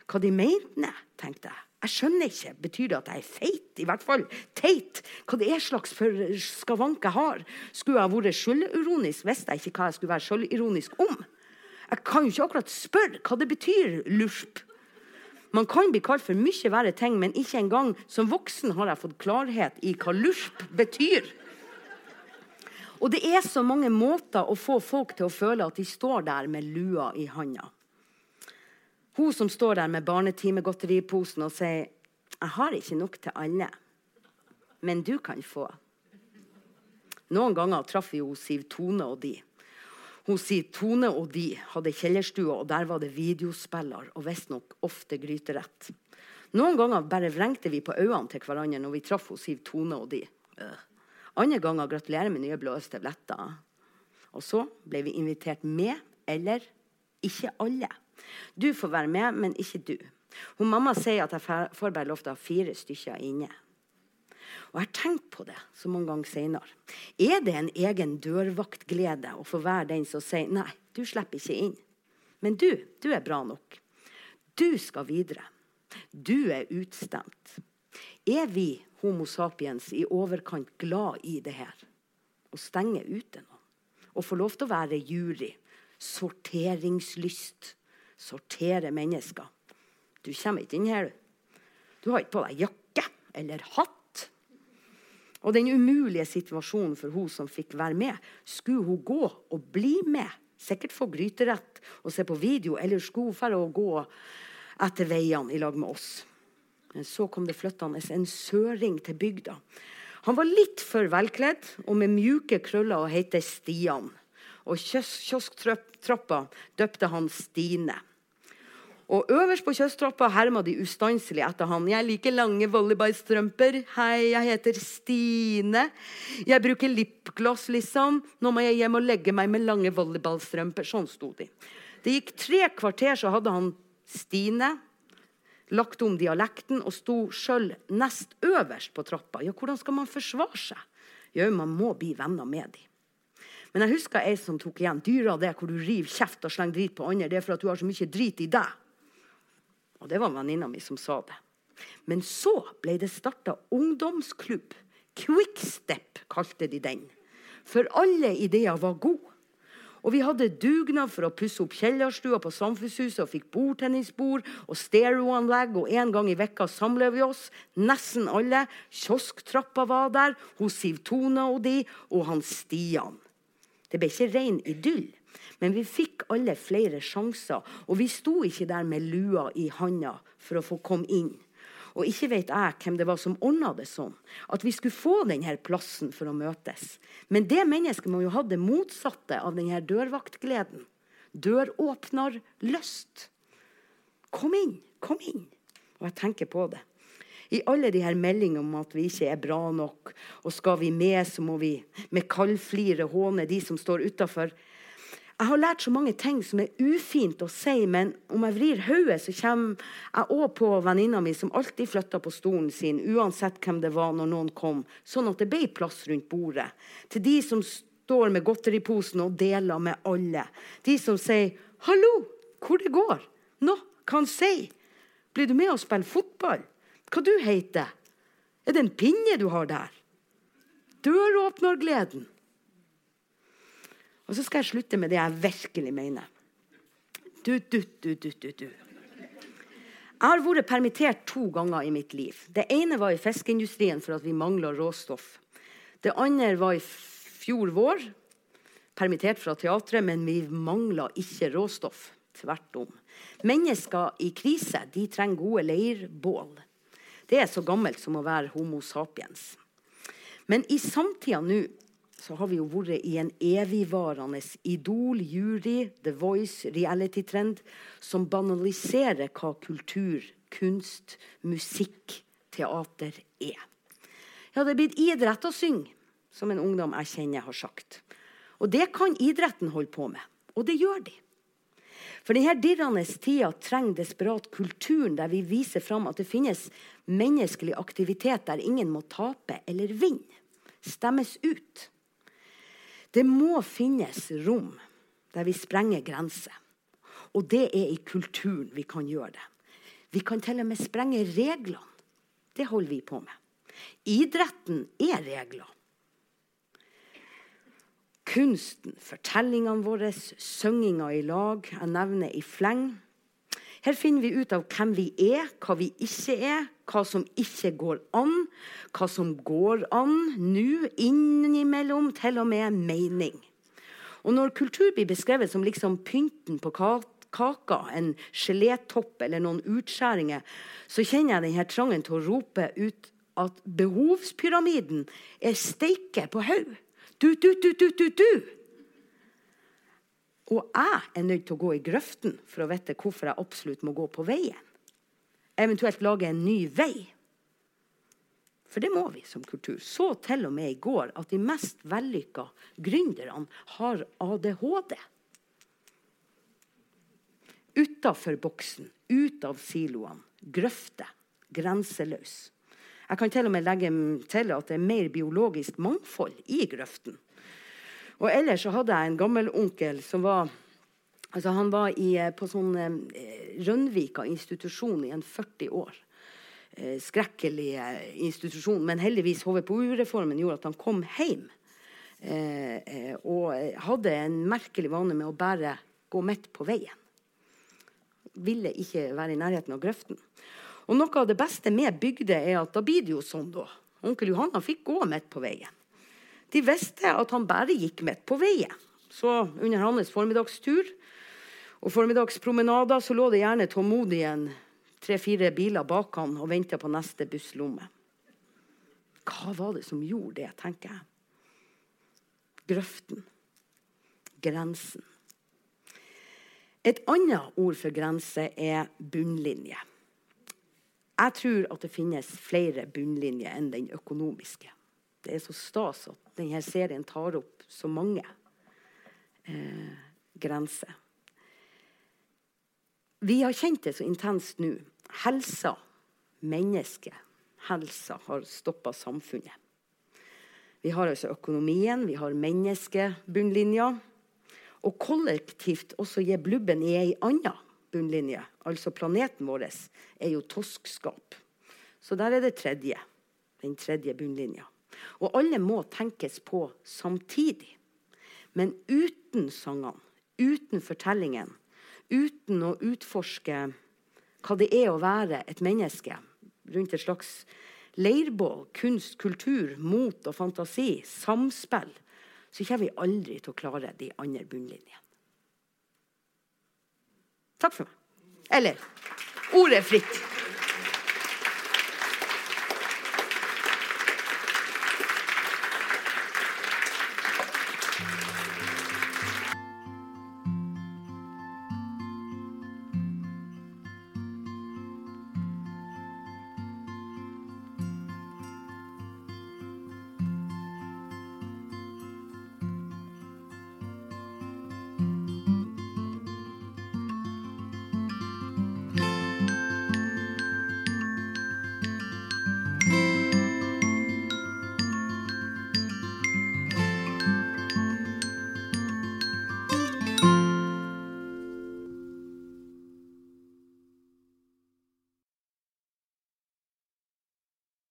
Hva de mente, tenkte jeg. Jeg skjønner ikke. Betyr det at jeg er feit? I hvert fall teit. Hva det er slags for skavank jeg har? Skulle jeg vært sjølironisk, visste jeg ikke hva jeg skulle være sjølironisk om. Jeg kan jo ikke akkurat spørre hva det betyr, lurp. Man kan bli kalt for mye verre ting, men ikke engang som voksen har jeg fått klarhet i hva lurp betyr. Og det er så mange måter å få folk til å føle at de står der med lua i handa. Hun som står der med barnetimegodteriposen og sier 'Jeg har ikke nok til alle, men du kan få'. Noen ganger traff vi jo Siv Tone og de. Hun sier Tone og de hadde kjellerstue, og der var det videospiller og visstnok ofte gryterett. Noen ganger bare vrengte vi på øynene til hverandre når vi traff hos Siv Tone og de. Andre ganger gratulerer med nye blå støvletter. Og så ble vi invitert med, eller ikke alle. Du får være med, men ikke du. Hun Mamma sier at jeg får bare lov til å ha fire stykker inne. Og jeg har tenkt på det så mange ganger senere. Er det en egen dørvaktglede å få være den som sier nei, du slipper ikke inn. Men du, du er bra nok. Du skal videre. Du er utstemt. Er vi Homo sapiens i overkant glad i det her? Å stenge ute noen? Å få lov til å være jury? Sorteringslyst? Sortere mennesker? Du kommer ikke inn her, du. Du har ikke på deg jakke eller hatt. Og den umulige situasjonen for hun som fikk være med, skulle hun gå og bli med? Sikkert få gryterett og se på video, eller skulle hun for gå etter veiene i lag med oss. Men så kom det flyttende en søring til bygda. Han var litt for velkledd og med mjuke krøller og het Stian. Og kiosktrappa døpte han Stine. Og øverst på kiosktrappa herma de ustanselig etter han. 'Jeg liker lange volleyballstrømper. Hei, jeg heter Stine. Jeg bruker lipgloss, liksom. Nå må jeg hjem og legge meg med lange volleyballstrømper.' Sånn sto de. Det gikk tre kvarter, så hadde han Stine lagt om dialekten og sto sjøl nest øverst på trappa. Ja, hvordan skal man forsvare seg? Jau, man må bli venner med dem. Men jeg husker ei som tok igjen. Dyra det hvor du river kjeft og slenger drit på andre, det er for at du har så mye drit i deg. Og det var venninna mi som sa det. Men så ble det starta ungdomsklubb. Quickstep kalte de den. For alle ideer var gode. Og vi hadde dugnad for å pusse opp kjellerstua på Samfunnshuset og fikk bordtennisbord og stereoanlegg. Og en gang i vekka samler vi oss, nesten alle. Kiosktrappa var der, hos Siv Tone og de, og han Stian. Det ble ikke ren idyll, men vi fikk alle flere sjanser. Og vi sto ikke der med lua i handa for å få komme inn. Og ikke vet jeg hvem det var som ordna det sånn. At vi skulle få denne plassen for å møtes. Men det mennesket må jo ha det motsatte av denne dørvaktgleden. Døråpnerlyst. Kom inn, kom inn. Og jeg tenker på det. I alle de her meldingene om at vi ikke er bra nok, og skal vi med, så må vi med kaldflire håne de som står utafor. Jeg har lært så mange ting som er ufint å si, men om jeg vrir hodet, så kommer jeg òg på venninna mi som alltid flytta på stolen sin, uansett hvem det var når noen kom, sånn at det ble plass rundt bordet. Til de som står med godteriposen og deler med alle. De som sier 'Hallo, hvor det går?' 'Nå, hva han sier?' 'Blir du med og spiller fotball?' 'Hva du heter?' 'Er det en pinne du har der?' Døråpnergleden. Og så skal jeg slutte med det jeg virkelig mener. Du, du, du, du, du, du. Jeg har vært permittert to ganger i mitt liv. Det ene var i fiskeindustrien for at vi mangla råstoff. Det andre var i fjor vår. Permittert fra teatret, men vi mangla ikke råstoff. Tvert om. Mennesker i krise de trenger gode leirbål. Det er så gammelt som å være Homo sapiens. Men i samtida nå så har vi jo vært i en evigvarende Idol, jury, The Voice, reality-trend som banaliserer hva kultur, kunst, musikk, teater er. Ja, det er blitt idrett å synge, som en ungdom jeg kjenner, har sagt. Og det kan idretten holde på med. Og det gjør de. For denne dirrende tida trenger desperat kulturen der vi viser fram at det finnes menneskelig aktivitet der ingen må tape eller vinne. Stemmes ut. Det må finnes rom der vi sprenger grenser. Og det er i kulturen vi kan gjøre det. Vi kan til og med sprenge reglene. Det holder vi på med. Idretten er regler. Kunsten, fortellingene våre, synginga i lag, jeg nevner i fleng. Her finner vi ut av hvem vi er, hva vi ikke er, hva som ikke går an, hva som går an nå, innimellom til og med mening. Og når kultur blir beskrevet som liksom pynten på kaka, en gelétopp eller noen utskjæringer, så kjenner jeg denne trangen til å rope ut at behovspyramiden er steike på haug. Du, du, du, du, du, du. Og jeg er nødt til å gå i grøften for å vite hvorfor jeg absolutt må gå på veien. Eventuelt lage en ny vei. For det må vi som kultur. Så til og med i går at de mest vellykka gründerne har ADHD. Utafor boksen, ut av siloene, grøfter, grenseløs. Jeg kan til og med legge til at det er mer biologisk mangfold i grøften. Og ellers så hadde jeg en gammel onkel som var altså Han var i, på sånn eh, Rønvika institusjon i en 40 år. Eh, skrekkelig institusjon. Men heldigvis HVPU-reformen gjorde at han kom hjem. Eh, eh, og hadde en merkelig vane med å bare gå midt på veien. Ville ikke være i nærheten av grøften. Og noe av det beste med bygde er at da blir det jo sånn, da. Onkel Johanna fikk gå midt på veien. De visste at han bare gikk midt på veien. Så under hans formiddagstur og formiddagspromenader så lå det gjerne tålmodig en tre-fire biler bak han og venta på neste busslomme. Hva var det som gjorde det, tenker jeg. Grøften. Grensen. Et annet ord for grense er bunnlinje. Jeg tror at det finnes flere bunnlinjer enn den økonomiske. Det er så stas at denne serien tar opp så mange eh, grenser. Vi har kjent det så intenst nå helsa, menneskehelsa, har stoppa samfunnet. Vi har altså økonomien, vi har menneskebunnlinja. Og kollektivt også gir blubben i ei anna bunnlinje, altså planeten vår, er jo toskskap. Så der er det tredje. Den tredje bunnlinja. Og alle må tenkes på samtidig. Men uten sangene, uten fortellingen, uten å utforske hva det er å være et menneske rundt et slags leirbål, kunst, kultur, mot og fantasi, samspill, så kommer vi aldri til å klare de andre bunnlinjene. Takk for meg. Eller ordet er fritt.